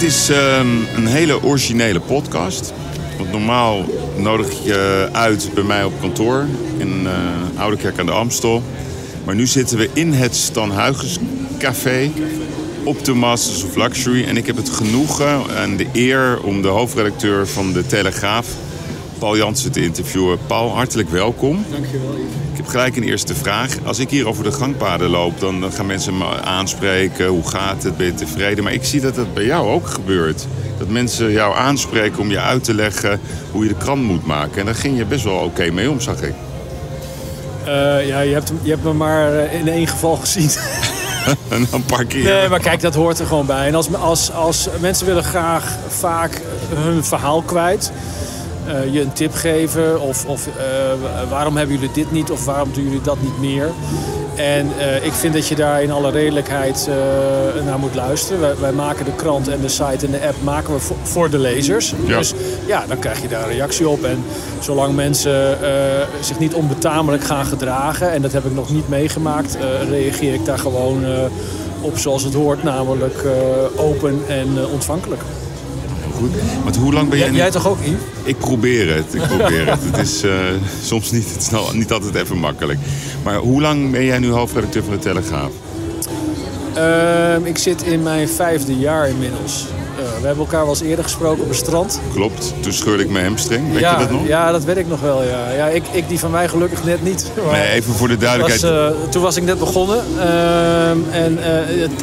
dit is ehm, een hele originele podcast. Want normaal nodig je uit bij mij op kantoor in uh, Oude Kerk aan de Amstel. Maar nu zitten we in het Stan Huygens Café op de Masters of Luxury. En ik heb het genoegen en de eer om de hoofdredacteur van de Telegraaf, Paul Jansen, te interviewen. Paul, hartelijk welkom. Dankjewel. Ik heb gelijk een eerste vraag. Als ik hier over de gangpaden loop, dan gaan mensen me aanspreken. Hoe gaat het? Ben je tevreden? Maar ik zie dat dat bij jou ook gebeurt. Dat mensen jou aanspreken om je uit te leggen hoe je de krant moet maken. En daar ging je best wel oké mee om, zag ik. Uh, ja, je hebt, je hebt me maar eh, in één geval gezien. en dan parkeer Nee, maar kijk, dat hoort er gewoon bij. En als, als, als mensen willen graag vaak hun verhaal kwijt. Uh, je een tip geven of, of uh, waarom hebben jullie dit niet of waarom doen jullie dat niet meer. En uh, ik vind dat je daar in alle redelijkheid naar moet luisteren. Wij, wij, maken de krant en de site en de app maken we voor, voor de lezers. Ja. Dus ja, dan krijg je daar een reactie op. En zolang mensen zich niet onbetamelijk gaan gedragen, en dat heb ik nog niet meegemaakt, reageer ik daar gewoon op zoals het hoort, namelijk open en ontvankelijk. Goed. Want hoe lang ben jij Jij, jij toch ook, Yves? Ik probeer het. Ik probeer het. Het is uh, soms niet, het is nou niet altijd even makkelijk. Maar hoe lang ben jij nu hoofdredacteur van de Telegraaf? Uh, ik zit in mijn vijfde jaar inmiddels. Uh, we hebben elkaar wel eens eerder gesproken op een strand. Klopt. Toen scheurde ik mijn hamstring. Weet ja, je dat nog? Ja, dat weet ik nog wel. Ja. Ja, ik, ik die van mij gelukkig net niet. Nee, even voor de duidelijkheid. Was, uh, toen was ik net begonnen. Uh, en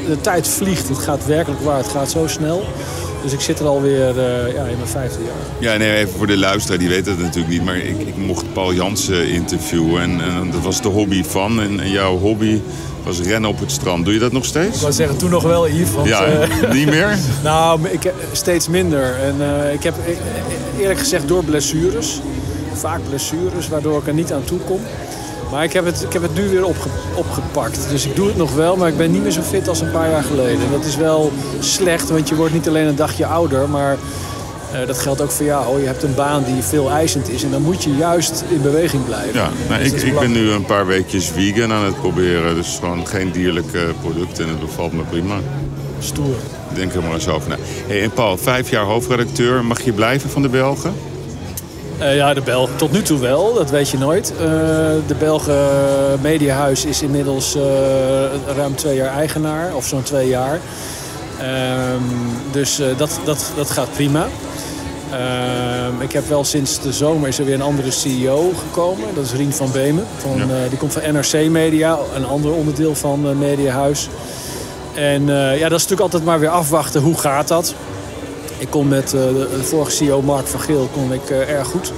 de tijd vliegt. Het gaat werkelijk waar. Het gaat zo snel. Dus ik zit er alweer uh, ja, in mijn vijfde jaar. Ja, nee, even voor de luisteraar, die weet het natuurlijk niet. Maar ik, ik mocht Paul Jansen interviewen. En, en, dat was de hobby van. En, en, jouw hobby was rennen op het strand. Doe je dat nog steeds? Ik wou zeggen, toen nog wel, Yves. Want, ja, uh, niet meer? nou, ik, steeds minder. En uh, ik heb eerlijk gezegd door blessures. Vaak blessures, waardoor ik er niet aan toe kom. Maar ik heb het, ik heb het nu weer opge, opgepakt. Dus ik doe het nog wel, maar ik ben niet meer zo fit als een paar jaar geleden. En dat is wel slecht, want je wordt niet alleen een dagje ouder, maar uh, dat geldt ook voor jou. Je hebt een baan die veel eisend is en dan moet je juist in beweging blijven. Ja, nou, Dus ik, ik ben nu een paar weekjes vegan aan het proberen. Dus gewoon geen dierlijke producten en het bevalt me prima. Stoer. Denk er maar eens over na. Hey, en Paul, vijf jaar hoofdredacteur. Mag je blijven van de Belgen? Uh, ja, de Belgen tot nu toe wel, dat weet je nooit. Uh, de Belgen Mediahuis is inmiddels uh, ruim twee jaar eigenaar, of zo'n twee jaar. Um, dus dat, dat, dat gaat prima. Ehm, ik heb wel sinds de zomer is er weer een andere CEO gekomen. Dat is Rien van Beemen. Van, Ja. die komt van NRC Media, een ander onderdeel van Mediahuis. En ja, dat is natuurlijk altijd maar weer afwachten. Hoe gaat dat? Ik kon met uh, de, de vorige CEO Mark van Geel kon ik uh, erg goed.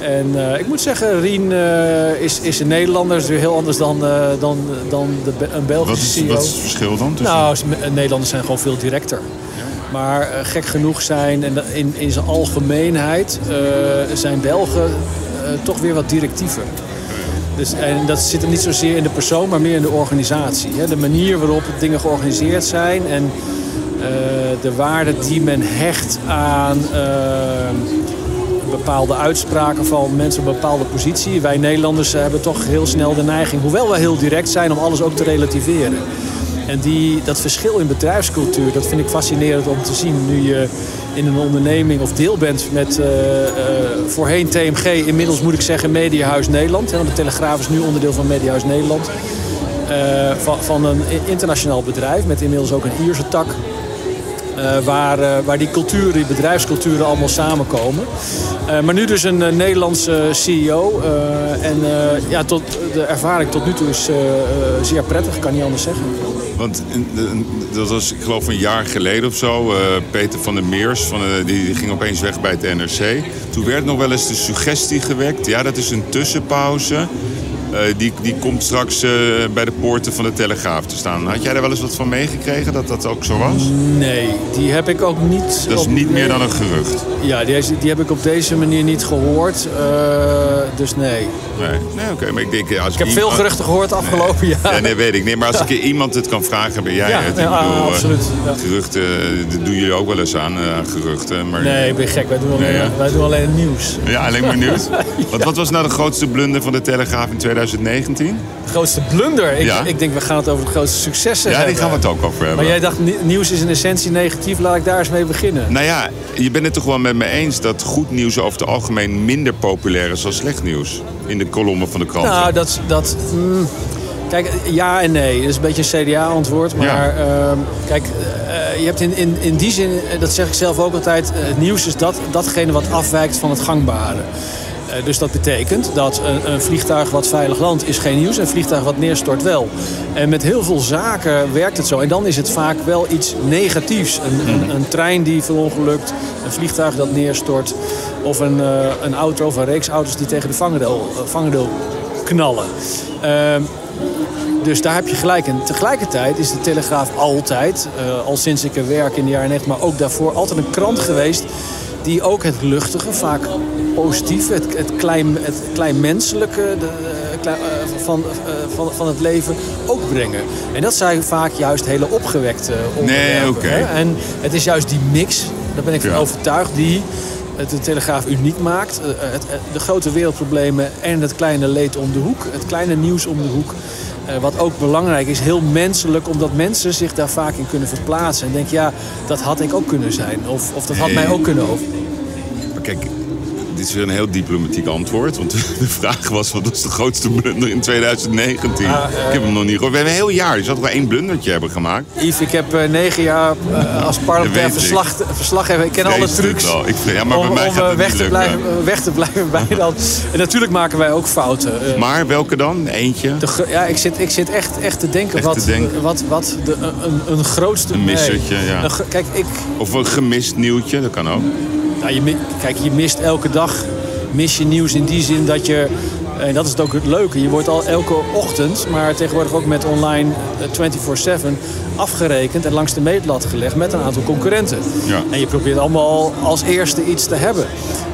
En uh, ik moet zeggen, Rien is, is een Nederlander. is weer heel anders dan, dan, dan de, een Belgische wat is, CEO. Wat is het verschil dan? Tussen... Nou, Nederlanders zijn gewoon veel directer. Ja. Maar gek genoeg zijn, en in, in zijn algemeenheid, zijn Belgen toch weer wat directiever. Dus, en dat zit hem niet zozeer in de persoon, maar meer in de organisatie. Hè? De manier waarop dingen georganiseerd zijn en de waarde die men hecht aan uh, bepaalde uitspraken van mensen op een bepaalde positie. Wij Nederlanders hebben toch heel snel de neiging, hoewel we heel direct zijn, om alles ook te relativeren. En die, dat verschil in bedrijfscultuur, dat vind ik fascinerend om te zien. Nu je in een onderneming of deel bent met uh, voorheen TMG, inmiddels moet ik zeggen Mediahuis Nederland. Want de Telegraaf is nu onderdeel van Mediahuis Nederland. van, van een internationaal bedrijf met inmiddels ook een Ierse tak. Uh, waar, uh, waar die culturen, die bedrijfsculturen allemaal samenkomen. Uh, maar nu dus een Nederlandse CEO. en ja, tot, de ervaring tot nu toe is zeer prettig, kan niet anders zeggen. Want dat was, ik geloof, een jaar geleden of zo. Peter van der Meers, van, die ging opeens weg bij het NRC. Toen werd nog wel eens de suggestie gewekt. Ja, dat is een tussenpauze. Uh, die, die komt straks uh, bij de poorten van de Telegraaf te staan. Had jij daar wel eens wat van meegekregen dat dat ook zo was? Nee, die heb ik ook niet... Dat is op, niet meer dan een gerucht? Ja, die, die heb ik op deze manier niet gehoord. Uh, dus nee. Nee, nee oké. Okay. Maar ik denk... Als ik heb iemand... veel geruchten gehoord afgelopen nee. jaar. Ja, nee, weet ik. Nee, maar als ik iemand het kan vragen, ben jij ja, het. Ja, bedoel, absoluut. Ja. Geruchten, dat doen jullie ook wel eens aan, geruchten. Maar... Nee, ik ben gek. Wij doen alleen, nee, ja. wij doen alleen het nieuws. Ja, alleen maar nieuws. Want wat was nou de grootste blunder van de Telegraaf in 2000? 2019? De grootste blunder? Ik, Ja. ik denk, we gaan het over de grootste successen Ja, hebben. die gaan we het ook over hebben. Maar jij dacht, ni- nieuws is in essentie negatief. Laat ik daar eens mee beginnen. Nou ja, je bent het toch wel met me eens dat goed nieuws over het algemeen minder populair is dan slecht nieuws. In de kolommen van de kranten. Nou, dat... dat mm, kijk, ja en nee. Dat is een beetje een CDA-antwoord. Maar Ja. ehm, kijk, eh, je hebt in, in, in die zin, eh, dat zeg ik zelf ook altijd... eh, het nieuws is dat, datgene wat afwijkt van het gangbare. Eh, dus dat betekent dat een, een vliegtuig wat veilig landt is geen nieuws. Een vliegtuig wat neerstort wel. En met heel veel zaken werkt het zo. En dan is het vaak wel iets negatiefs. Een, een, een trein die verongelukt, een vliegtuig dat neerstort... of een, eh, een auto of een reeks auto's die tegen de vangrail, eh, vangrail knallen. Ehm, dus daar heb je gelijk in. Tegelijkertijd is de Telegraaf altijd, al sinds ik er werk in de jaren 90, maar ook daarvoor, altijd een krant geweest die ook het luchtige, vaak positieve, het, het, klein, het kleinmenselijke de, eh, eh, van, eh, van, van het leven ook brengen. En dat zijn vaak juist hele opgewekte onderwerpen. hè. En het is juist die mix, daar ben ik van Ja. overtuigd, die het de Telegraaf uniek maakt. De grote wereldproblemen en het kleine leed om de hoek. Het kleine nieuws om de hoek. Wat ook belangrijk is, heel menselijk, omdat mensen zich daar vaak in kunnen verplaatsen. En denk, ja, dat had ik ook kunnen zijn. Of, of dat had Nee. mij ook kunnen over. Maar kijk, dit is weer een heel diplomatiek antwoord. Want de vraag was, wat was de grootste blunder in 2019? Ah, ik heb hem nog niet gehoord. We hebben een heel jaar, dus dat we wel één blundertje hebben gemaakt. Yves, ik heb eh, negen jaar eh, als parlementair verslag, verslaggever. Ik ken alle Vrees trucs. Ik, ja, maar bij om, mij om, gaat eh, weg, te blijven, weg te blijven bij dat. En natuurlijk maken wij ook fouten. Maar welke dan? Eentje? de ja, ik zit, ik zit echt, echt te denken Echt wat, te denken. wat, wat de, een, een grootste... Een nee. missertje, ja. Een kijk, ik, Of een gemist nieuwtje, dat kan ook. Nou, je, kijk, je mist elke dag mis je nieuws in die zin dat je... En dat is het ook het leuke. Je wordt al elke ochtend, maar tegenwoordig ook met online eh, 24-7 afgerekend en langs de meetlat gelegd met een aantal concurrenten. Ja. En je probeert allemaal als eerste iets te hebben.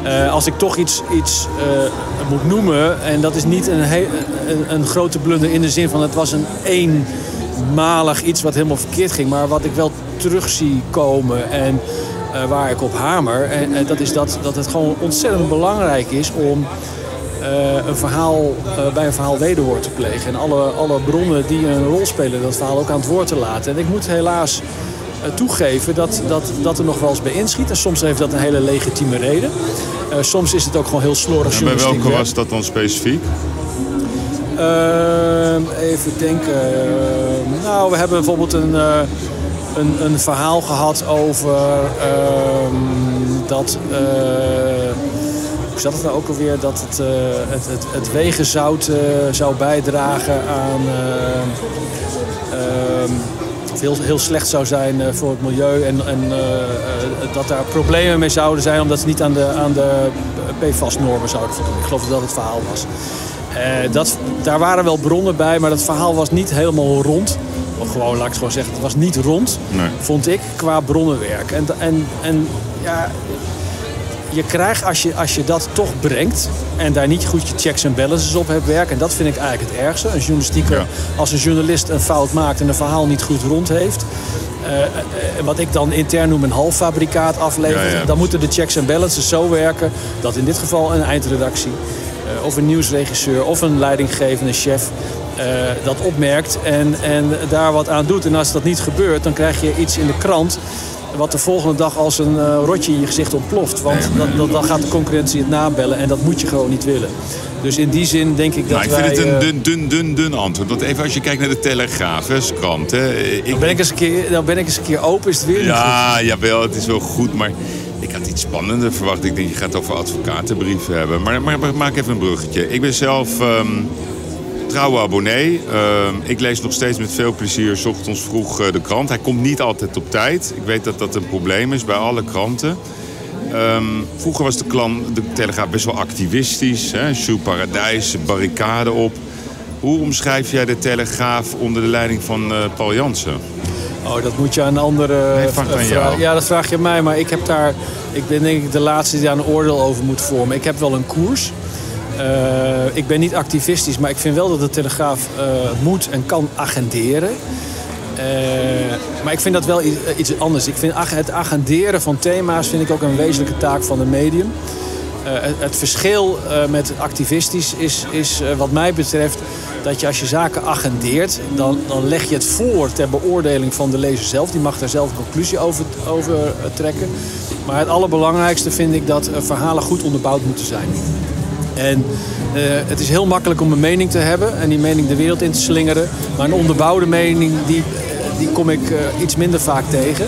Eh, als ik toch iets, iets eh, moet noemen, en dat is niet een, he- een, een grote blunder in de zin van het was een eenmalig iets wat helemaal verkeerd ging, maar wat ik wel terug zie komen en eh, waar ik op hamer, en, en dat is dat, dat het gewoon ontzettend belangrijk is om eh, een verhaal, eh, bij een verhaal wederhoor te plegen. En alle, alle bronnen die een rol spelen, dat verhaal ook aan het woord te laten. En ik moet helaas toegeven dat, dat, dat er nog wel eens bij inschiet. En soms heeft dat een hele legitieme reden. Soms is het ook gewoon heel slordig En bij welke was dat dan specifiek? Ehm, even denken. Ehm, nou, we hebben bijvoorbeeld een, een, een verhaal gehad over ehm, dat. eh, hoe zat het nou ook alweer? Dat het, eh, het, het, het wegenzout eh, zou bijdragen aan. of heel, heel slecht zou zijn voor het milieu. En, en dat daar problemen mee zouden zijn omdat ze niet aan de, aan de PFAS-normen zouden voldoen. Ik geloof dat dat het verhaal was. Dat, daar waren wel bronnen bij, maar dat verhaal was niet helemaal rond. Of gewoon, laat ik gewoon zeggen, het was niet rond, Nee. vond ik, qua bronnenwerk. En, en, en ja, je krijgt als je, als je dat toch brengt en daar niet goed je checks en balances op hebt werken. En dat vind ik eigenlijk het ergste. Een journalistieke, Ja. Als een journalist een fout maakt en een verhaal niet goed rond heeft. eh, eh, wat ik dan intern noem een halffabrikaat aflevert. Ja, ja. Dan moeten de checks en balances zo werken dat in dit geval een eindredactie eh, of een nieuwsregisseur of een leidinggevende chef eh, dat opmerkt en, en daar wat aan doet. En als dat niet gebeurt, dan krijg je iets in de krant wat de volgende dag als een eh, rotje in je gezicht ontploft. Want dat, dat, dan gaat de concurrentie het nabellen en dat moet je gewoon niet willen. Dus in die zin denk ik dat Nou, ik wij... vind het een eh, dun, dun, dun, dun antwoord. Want even als je kijkt naar de Telegraaf, hè, krant. Hè, ik, dan ben ik eens een keer, dan ben ik eens een keer open, is het weer niet. Ja, jawel, het is wel goed, maar ik had iets spannender verwacht. Ik denk, je gaat het over advocatenbrieven hebben. Maar, maar, maar maak even een bruggetje. Ik ben zelf ehm, trouwe abonnee. Ehm, ik lees nog steeds met veel plezier 's ochtends vroeg eh, de krant. Hij komt niet altijd op tijd. Ik weet dat dat een probleem is bij alle kranten. Ehm, vroeger was de, klan, de Telegraaf best wel activistisch. Hè? Sjoe Paradijs, barricade op. Hoe omschrijf jij de Telegraaf onder de leiding van eh, Paul Jansen? Oh, dat moet je aan andere Nee, vraag eh, aan vra- jou. Ja, dat vraag je aan mij. Maar ik heb daar. Ik ben denk ik de laatste die daar een oordeel over moet vormen. Ik heb wel een koers. Eh, ik ben niet activistisch, maar ik vind wel dat de Telegraaf eh, moet en kan agenderen. Eh, maar ik vind dat wel iets anders. Ik vind het agenderen van thema's vind ik ook een wezenlijke taak van een medium. het, het, verschil met activistisch is, is wat mij betreft dat je als je zaken agendeert, dan, dan leg je het voor ter beoordeling van de lezer zelf. Die mag daar zelf een conclusie over, over trekken. Maar het allerbelangrijkste vind ik dat verhalen goed onderbouwd moeten zijn. En uh, het is heel makkelijk om een mening te hebben en die mening de wereld in te slingeren. Maar een onderbouwde mening, die, die kom ik uh, iets minder vaak tegen.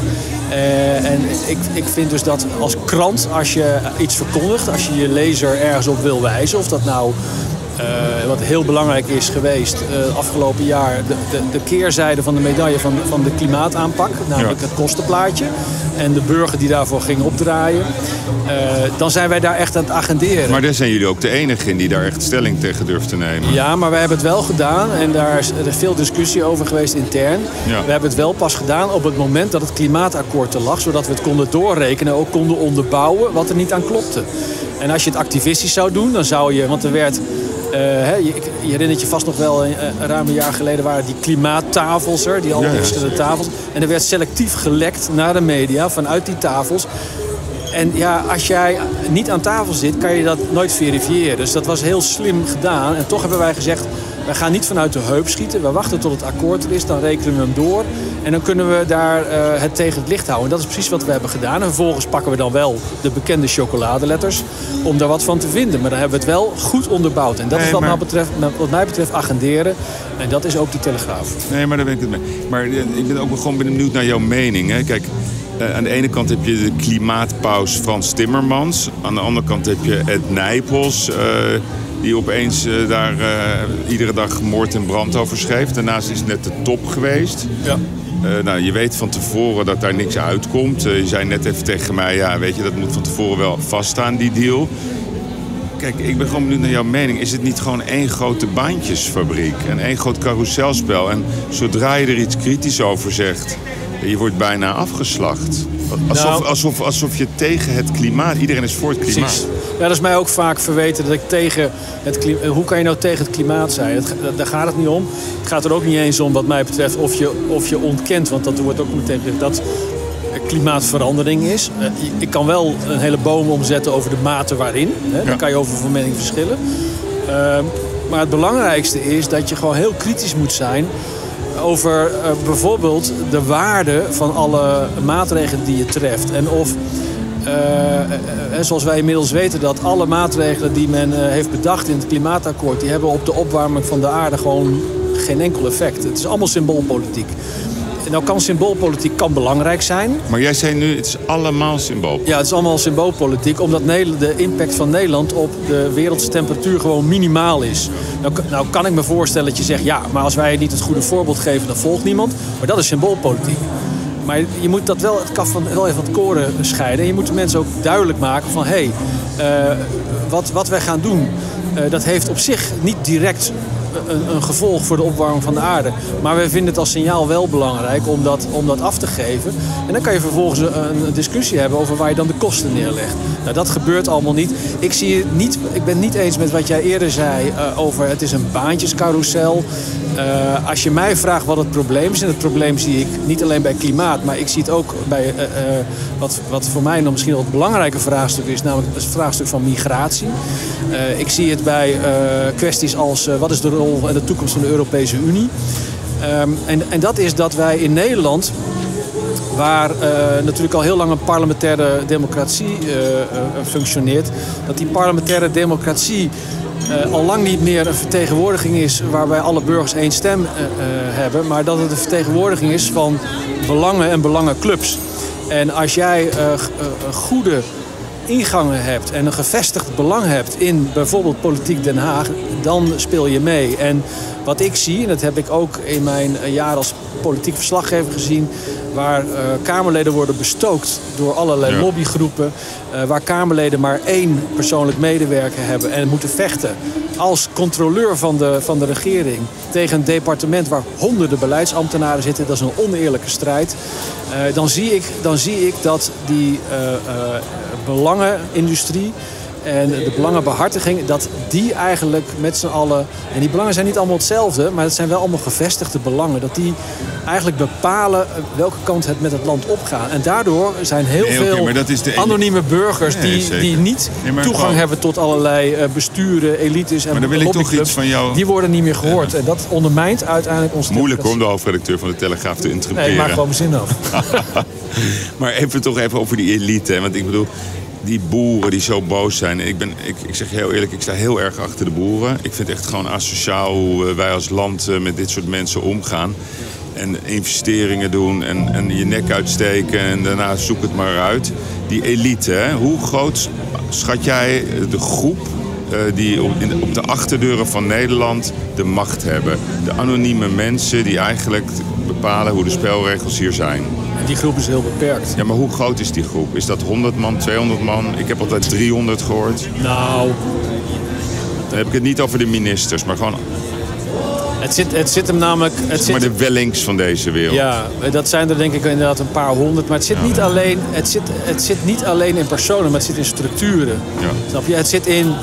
Uh, en ik, ik vind dus dat als krant, als je iets verkondigt, als je je lezer ergens op wil wijzen, of dat nou uh, wat heel belangrijk is geweest uh, afgelopen jaar, de, de, de, keerzijde van de medaille van, van de klimaataanpak, namelijk het kostenplaatje. En de burger die daarvoor ging opdraaien. Uh, dan zijn wij daar echt aan het agenderen. Maar daar zijn jullie ook de enige in die daar echt stelling tegen durft te nemen. Ja, maar wij hebben het wel gedaan. En daar is er veel discussie over geweest intern. Ja. We hebben het wel pas gedaan op het moment dat het klimaatakkoord er lag. Zodat we het konden doorrekenen en ook konden onderbouwen wat er niet aan klopte. En als je het activistisch zou doen, dan zou je... Want er werd uh, je, je, herinnert je vast nog wel, uh, ruim een jaar geleden waren die klimaattafels er, die al verschillende tafels. En er werd selectief gelekt naar de media vanuit die tafels. En ja, als jij niet aan tafel zit, kan je dat nooit verifiëren. Dus dat was heel slim gedaan. En toch hebben wij gezegd, wij gaan niet vanuit de heup schieten. We wachten tot het akkoord er is, dan rekenen we hem door. En dan kunnen we daar uh, het tegen het licht houden. En dat is precies wat we hebben gedaan. En vervolgens pakken we dan wel de bekende chocoladeletters om daar wat van te vinden. Maar dan hebben we het wel goed onderbouwd. En dat nee, is wat, maar... betreft, wat mij betreft agenderen. En dat is ook die Telegraaf. Nee, maar daar ben ik het mee. Maar eh, ik ben ook gewoon benieuwd naar jouw mening. Hè? Kijk, aan de ene kant heb je de klimaatpaus Frans Timmermans. Aan de andere kant heb je Ed Nijpels... Uh, die opeens uh, daar iedere dag moord en brand over schreef. Daarnaast is net de top geweest. Ja. Uh, nou, je weet van tevoren dat daar niks uitkomt. Uh, je zei net even tegen mij, ja, weet je, dat moet van tevoren wel vaststaan, die deal. Kijk, ik ben gewoon benieuwd naar jouw mening. Is het niet gewoon één grote baantjesfabriek en één groot carouselspel? En zodra je er iets kritisch over zegt, je wordt bijna afgeslacht. Alsof, nou, alsof, alsof je tegen het klimaat... Iedereen is voor het klimaat. Precies. Ja, dat is mij ook vaak verweten dat ik tegen het klimaat... Hoe kan je nou tegen het klimaat zijn? Het, daar gaat het niet om. Het gaat er ook niet eens om wat mij betreft of je, of je ontkent. Want dat wordt ook meteen dat klimaatverandering is. Uh, ik kan wel een hele boom omzetten over de mate waarin. Hè. Daar kan je over van mening verschillen. Uh, maar het belangrijkste is dat je gewoon heel kritisch moet zijn over uh, bijvoorbeeld de waarde van alle maatregelen die je treft. En of, uh, zoals wij inmiddels weten, dat alle maatregelen die men heeft bedacht in het klimaatakkoord, die hebben op de opwarming van de aarde gewoon geen enkel effect. Het is allemaal symboolpolitiek. Nou kan symboolpolitiek kan belangrijk zijn. Maar jij zei nu, het is allemaal symbool. Ja, het is allemaal symboolpolitiek. Omdat de impact van Nederland op de wereldse temperatuur gewoon minimaal is. Nou, nou kan ik me voorstellen dat je zegt, ja, maar als wij niet het goede voorbeeld geven, dan volgt niemand. Maar dat is symboolpolitiek. Maar je moet dat wel, het kaf van, wel even het koren scheiden. En je moet de mensen ook duidelijk maken van... hé, hey, uh, wat, wat wij gaan doen, uh, dat heeft op zich niet direct een, een, gevolg voor de opwarming van de aarde. Maar we vinden het als signaal wel belangrijk om dat, om dat af te geven. En dan kan je vervolgens een, discussie hebben over waar je dan de kosten neerlegt. Nou, dat gebeurt allemaal niet. Ik, zie het niet, ik ben niet eens met wat jij eerder zei uh, over het is een baantjescarousel. Uh, als je mij vraagt wat het probleem is, en het probleem zie ik niet alleen bij klimaat, maar ik zie het ook bij uh, wat, wat voor mij nog misschien wel het belangrijke vraagstuk is, namelijk het vraagstuk van migratie. ik zie het bij kwesties als wat is de rol en de toekomst van de Europese Unie. Um, en, en dat is dat wij in Nederland waar natuurlijk al heel lang een parlementaire democratie functioneert, dat die parlementaire democratie al lang niet meer een vertegenwoordiging is waarbij alle burgers één stem hebben, maar dat het een vertegenwoordiging is van belangen en belangenclubs. En als jij goede ingangen hebt en een gevestigd belang hebt in bijvoorbeeld politiek Den Haag, dan speel je mee. En wat ik zie, en dat heb ik ook in mijn jaar als politiek verslaggever gezien, waar uh, Kamerleden worden bestookt door allerlei ja. lobbygroepen, uh, waar Kamerleden maar één persoonlijk medewerker hebben en moeten vechten als controleur van de, van de regering tegen een departement waar honderden beleidsambtenaren zitten. Dat is een oneerlijke strijd. Uh, dan, zie ik, dan zie ik dat die belangenindustrie en de belangenbehartiging, dat die eigenlijk met z'n allen... En die belangen zijn niet allemaal hetzelfde, maar het zijn wel allemaal gevestigde belangen. Dat die eigenlijk bepalen welke kant het met het land opgaat. En daardoor zijn heel Nee, veel de- anonieme burgers Nee, die, zeker. die niet Nee, toegang hebben tot allerlei eh, besturen, elites en Maar dan wil ik toch lobbyclubs. iets van jou- Die worden niet meer gehoord. En dat ondermijnt uiteindelijk ons Moeilijk om de hoofdredacteur van de Telegraaf te interrumperen. Nee, maak gewoon mijn zin af. Maar even toch even over die elite. Want ik bedoel, die boeren die zo boos zijn. Ik, ben, ik, ik zeg heel eerlijk, ik sta heel erg achter de boeren. Ik vind echt gewoon asociaal hoe eh, wij als land eh, met dit soort mensen omgaan. En investeringen doen en, en je nek uitsteken en daarna zoek het maar uit. Die elite, hoe groot schat jij de groep eh, die op, in op de achterdeuren van Nederland de macht hebben? De anonieme mensen die eigenlijk bepalen hoe de spelregels hier zijn. Die groep is heel beperkt. Ja, maar hoe groot is die groep? Is dat 100 man, 200 man? Ik heb altijd 300 gehoord. Nou, Dan heb ik het niet over de ministers, maar gewoon het zit, het zit hem namelijk... Het zeg maar zit, de wellings van deze wereld. ja, dat zijn er denk ik inderdaad een paar honderd. Maar het zit, niet, alleen, het zit, het zit niet alleen in personen, maar het zit in structuren. Ja. Snap je? Het zit in...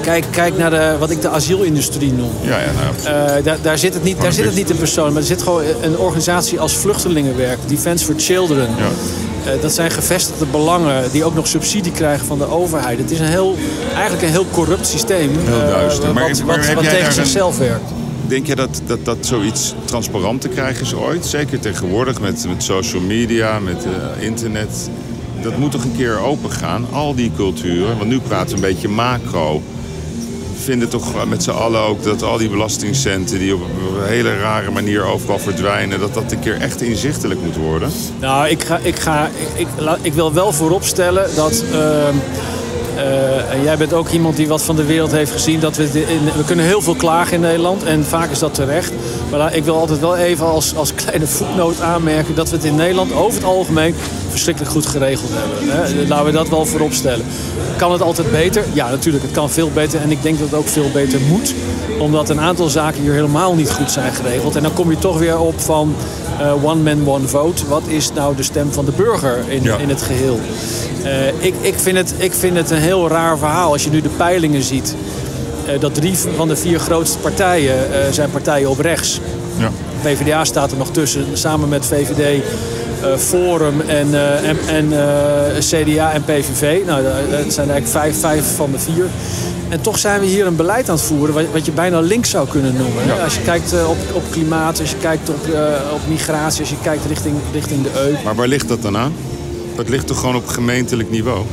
Kijk, kijk naar de, wat ik de asielindustrie noem. Ja, ja, nou, Eh, daar, daar, zit het niet, daar zit het niet in personen, maar er zit gewoon een organisatie als Vluchtelingenwerk, Defense for Children. Ja. Eh, dat zijn gevestigde belangen die ook nog subsidie krijgen van de overheid. Het is een heel, eigenlijk een heel corrupt systeem. Heel eh, duister. Wat maar wat, wat tegen daar een- zichzelf werkt. Denk je dat, dat dat zoiets transparant te krijgen is ooit? Zeker tegenwoordig met, met social media, met internet. Dat moet toch een keer open gaan, al die culturen. Want nu praten we een beetje macro. Vinden toch met z'n allen ook dat al die belastingcenten... die op een hele rare manier overal verdwijnen... dat dat een keer echt inzichtelijk moet worden. Nou, ik, ga, ik, ga, ik, ik wil wel vooropstellen dat. ehm, eh, en jij bent ook iemand die wat van de wereld heeft gezien. Dat we, in, we kunnen heel veel klagen in Nederland en vaak is dat terecht. Maar ik wil altijd wel even als, als kleine voetnoot aanmerken dat we het in Nederland over het algemeen verschrikkelijk goed geregeld hebben. Hè. Laten we dat wel vooropstellen. Kan het altijd beter? Ja, natuurlijk. Het kan veel beter en ik denk dat het ook veel beter moet. Omdat een aantal zaken hier helemaal niet goed zijn geregeld. En dan kom je toch weer op van eh, one man, one vote. Wat is nou de stem van de burger in, Ja. in het geheel? Eh, ik, ik, vind het, ik vind het een heel raar verhaal. Als je nu de peilingen ziet. eh, dat drie van de vier grootste partijen zijn partijen op rechts. Ja. PvdA staat er nog tussen, samen met VVD, Forum en, eh, en, en eh, CDA en PVV. Nou, dat zijn eigenlijk vijf, vijf van de vier. En toch zijn we hier een beleid aan het voeren wat, wat je bijna links zou kunnen noemen. Als je kijkt eh, op, op klimaat, als je kijkt op, eh, op migratie, als je kijkt richting, richting de EU. Maar waar ligt dat dan aan? Dat ligt toch gewoon op gemeentelijk niveau?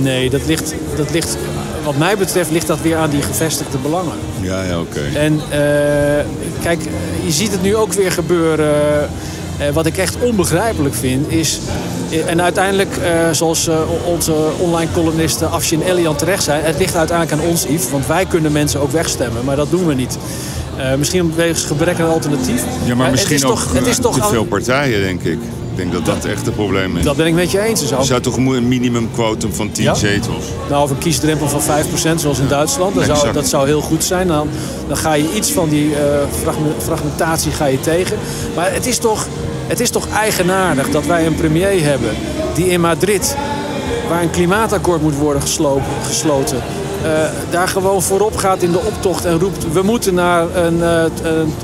Nee, dat ligt, dat ligt, wat mij betreft ligt dat weer aan die gevestigde belangen. Ja, ja, oké. En eh, kijk, je ziet het nu ook weer gebeuren. Eh, wat ik echt onbegrijpelijk vind is... eh, En uiteindelijk, eh, zoals eh, onze online columnisten Afshin Elian terecht zei... het ligt uiteindelijk aan ons, Yves. Want wij kunnen mensen ook wegstemmen, maar dat doen we niet. Eh, misschien wegens gebrek aan alternatief. Ja, maar misschien is ook toch, het is eh, toch te veel partijen, denk ik. Ik denk dat dat echt het probleem is. Dat ben ik met je eens. Er zou- zou toch een minimumquotum van 10 Ja? zetels? Nou, of een kiesdrempel van 5%, zoals in Duitsland. Zou, dat zou heel goed zijn. Dan, dan ga je iets van die eh, fragme- fragmentatie ga je tegen. Maar het is, toch, het is toch eigenaardig dat wij een premier hebben die in Madrid, waar een klimaatakkoord moet worden geslopen, gesloten, daar gewoon voorop gaat in de optocht en roept... we moeten naar een, eh, een,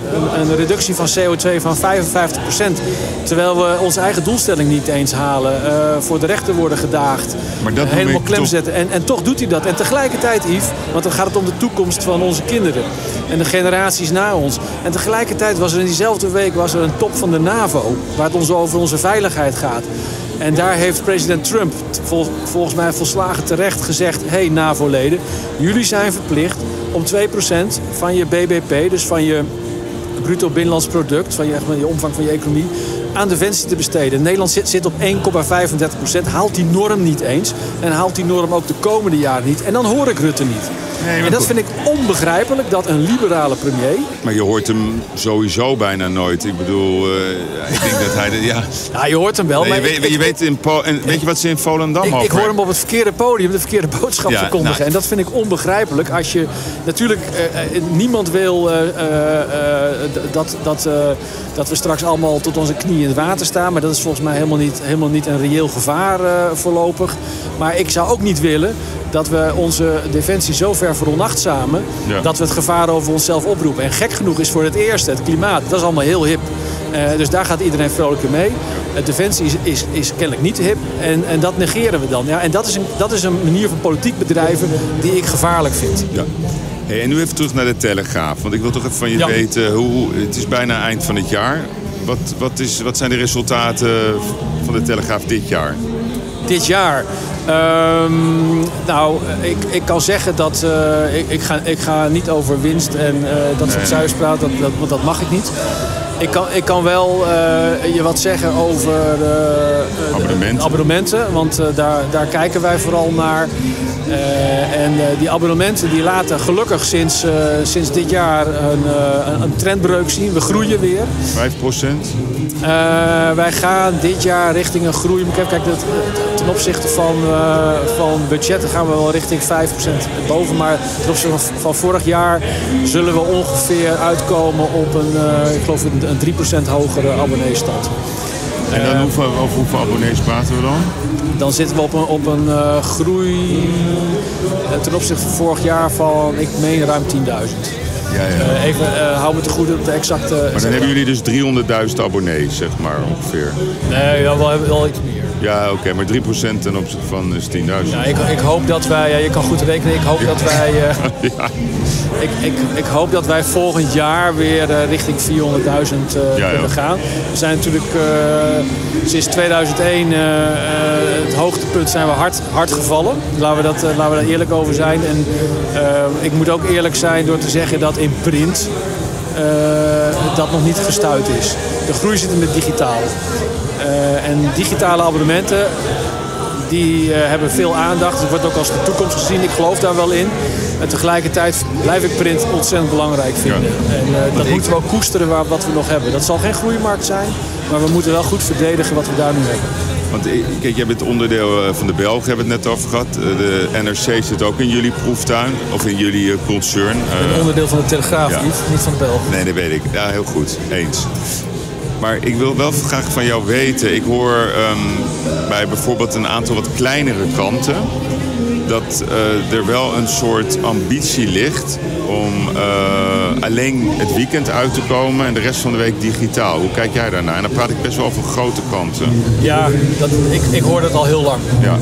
een, reductie van CO2 van 55%. Terwijl we onze eigen doelstelling niet eens halen. eh, voor de rechter worden gedaagd. Maar dat eh, noem helemaal klem toch- zetten. En, en toch doet hij dat. En tegelijkertijd, Yves, want dan gaat het om de toekomst van onze kinderen. En de generaties na ons. En tegelijkertijd was er in diezelfde week was er een top van de NAVO. Waar het ons over onze veiligheid gaat. En daar heeft president Trump vol- volgens mij volslagen terecht gezegd... hé hey, NAVO-leden, jullie zijn verplicht om 2% van je BBP, dus van je bruto binnenlands product, van je, maar je omvang van je economie, aan defensie te besteden. Nederland zit, zit op 1,35% haalt die norm niet eens. En haalt die norm ook de komende jaren niet. En dan hoor ik Rutte niet. Nee, maar en dat goed. vind ik onbegrijpelijk dat een liberale premier... Maar je hoort hem sowieso bijna nooit. Ik bedoel, eh, ik denk dat hij... De, ja. Ja, je hoort hem wel, Nee, maar je, weet, ik- ik- je weet, in Po- en weet je wat ze in Volendam Ik, over ik hoor hem op het verkeerde podium de verkeerde boodschap Ja, verkondigen. nou. En dat vind ik onbegrijpelijk. Als je natuurlijk eh, eh, niemand wil dat, dat, dat we straks allemaal tot onze knieën in het water staan. Maar dat is volgens mij helemaal niet, helemaal niet een reëel gevaar voorlopig. Maar ik zou ook niet willen dat we onze defensie zo ver veronachtzamen Ja. dat we het gevaar over onszelf oproepen. En gek genoeg is voor het eerste het klimaat. Dat is allemaal heel hip. Eh, dus daar gaat iedereen vrolijk mee. Eh, defensie is, is, is kennelijk niet hip. En, en dat negeren we dan. Ja, en dat is, een, dat is een manier van politiek bedrijven die ik gevaarlijk vind. Ja. Hey, en nu even terug naar de Telegraaf. Want ik wil toch even van je Ja. weten, hoe, het is bijna eind van het jaar. Wat, wat, is, wat zijn de resultaten van de Telegraaf dit jaar? Dit jaar. Ehm, nou, ik, ik kan zeggen dat eh, ik, ik, ga, ik ga niet over winst en eh, dat soort cijfers praten, dat, dat, want dat mag ik niet. Ik kan, ik kan wel eh, je wat zeggen over de Abonnementen. abonnementen, want daar, daar kijken wij vooral naar. En die abonnementen die laten gelukkig sinds, sinds dit jaar een, een- een trendbreuk zien. We groeien weer. 5 procent? Eh, wij gaan dit jaar richting een groei. Kijk, kijk, dat, ten opzichte van, eh, van budgetten gaan we wel richting 5% boven. Maar ten opzichte van, van vorig jaar zullen we ongeveer uitkomen op een, eh, ik geloof een, een 3% hogere abonneestand. En dan hoeveel, over hoeveel abonnees praten we dan? Dan zitten we op een, op een groei ten opzichte van vorig jaar van, ik meen, ruim 10.000. Ja, ja. Eh, even, eh hou me te goed op de exacte... Maar dan hebben jullie dus 300.000 abonnees, zeg maar, ongeveer. Nee, ja, wel, wel iets meer. Ja, oké, maar 3% ten opzichte van is 10.000. Ja, ik, ik hoop dat wij, ja, je kan goed rekenen, ik hoop dat wij, eh, Ja. ik, ik, ik hoop dat wij volgend jaar weer eh, richting 400.000 eh Ja, kunnen gaan. We zijn natuurlijk sinds 2001, eh, eh, het hoogtepunt, zijn we hard, hard gevallen. Laten we, dat, laten we daar eerlijk over zijn. En ik moet ook eerlijk zijn door te zeggen dat in print dat nog niet gestuurd is. De groei zit in het digitaal. Eh, en digitale abonnementen, die eh, hebben veel aandacht. Het wordt ook als de toekomst gezien. Ik geloof daar wel in. En tegelijkertijd blijf ik print ontzettend belangrijk vinden. En eh, dat moeten we ook koesteren waar, wat we nog hebben. Dat zal geen groeimarkt zijn. Maar we moeten wel goed verdedigen wat we daar nu hebben. Want kijk, jij bent onderdeel van de Belgen, hebben we het net over gehad. Eh, De NRC zit ook in jullie proeftuin, of in jullie concern. Eh, Onderdeel van de Telegraaf, Ja. niet, niet van de Belgen. Nee, dat weet ik. Ja, heel goed. Eens. Maar ik wil wel graag van jou weten. Ik hoor ehm, bij bijvoorbeeld een aantal wat kleinere kranten... dat eh, er wel een soort ambitie ligt om eh, alleen het weekend uit te komen... en de rest van de week digitaal. Hoe kijk jij daarnaar? En dan praat ik best wel over grote kranten. Ja, dat, ik, ik hoor dat al heel lang. Ja.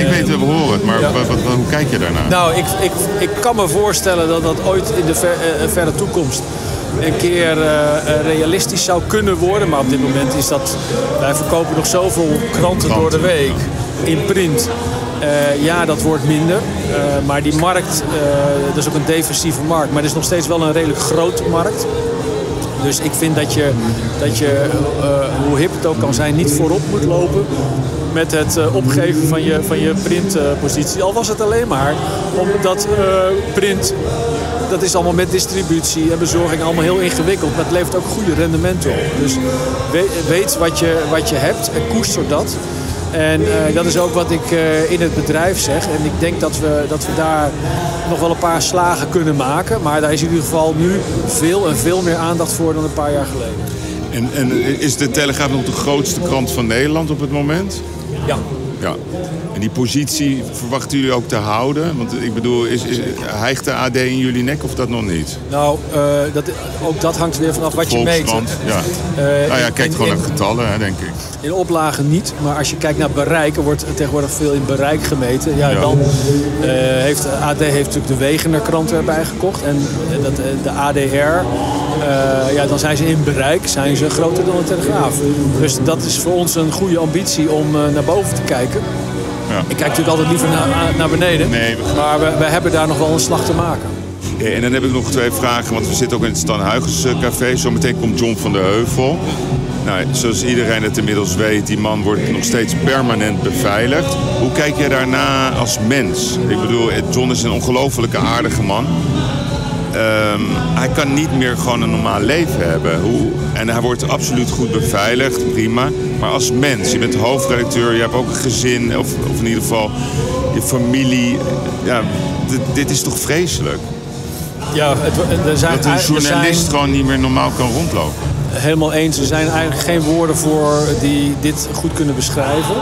ik weet het, we horen het, maar ja. wat, wat- hoe kijk je daarnaar? Nou, ik, ik, ik kan me voorstellen dat dat ooit in de ver, eh, verre toekomst een keer eh, eh, realistisch zou kunnen worden. Maar op dit moment is dat... Wij verkopen nog zoveel kranten, door de Kranten, week in print. Eh, ja, dat wordt minder. Maar die markt, eh, dat is ook een defensieve markt. Maar het is nog steeds wel een redelijk grote markt. Dus ik vind dat je, dat je hoe hip het ook kan zijn, niet voorop moet lopen met het opgeven van je, van je printpositie. Al was het alleen maar omdat print, dat is allemaal met distributie en bezorging allemaal heel ingewikkeld. Maar het levert ook goede rendementen op. Dus we- weet wat je, wat je hebt en koester dat. En eh, dat is ook wat ik eh, in het bedrijf zeg. En ik denk dat we, dat we daar nog wel een paar slagen kunnen maken. Maar daar is in ieder geval nu veel en veel meer aandacht voor dan een paar jaar geleden. En, en is de Telegraaf nog de grootste krant van Nederland op het moment? Ja. Ja. En die positie verwachten jullie ook te houden? Want ik bedoel, is, is, hijgt de AD in jullie nek of dat nog niet? Nou, eh, dat, ook dat hangt weer vanaf wat je meet. Ja. Eh, nou ja, kijk in- gewoon in- naar getallen, hè, denk ik. In oplagen niet, maar als je kijkt naar bereik, er wordt tegenwoordig veel in bereik gemeten. Ja, Ja. dan eh, heeft AD heeft natuurlijk de Wegener krant erbij gekocht en dat, de ADR. Eh, ja, dan zijn ze in bereik zijn ze groter dan de Telegraaf. Dus dat is voor ons een goede ambitie om eh, naar boven te kijken. Ja. Ik kijk natuurlijk altijd liever naar, naar beneden, Nee, we- maar we, we hebben daar nog wel een slag te maken. Ja, en dan heb ik nog twee vragen, want we zitten ook in het Stan Huygens eh, café. Zometeen komt John van der Heuvel. Nou, zoals iedereen het inmiddels weet, die man wordt nog steeds permanent beveiligd. Hoe kijk jij daarna als mens? Ik bedoel, eh, John is een ongelofelijke aardige man. Ehm, hij kan niet meer gewoon een normaal leven hebben. Hoe, en hij wordt absoluut goed beveiligd, prima. Maar als mens, je bent hoofdredacteur, je hebt ook een gezin, of, of in ieder geval je familie. Ja, dit, dit is toch vreselijk? Ja, het, er zijn, Dat een zijn- journalist gewoon niet meer normaal kan rondlopen. Helemaal eens. Er zijn eigenlijk geen woorden voor die dit goed kunnen beschrijven.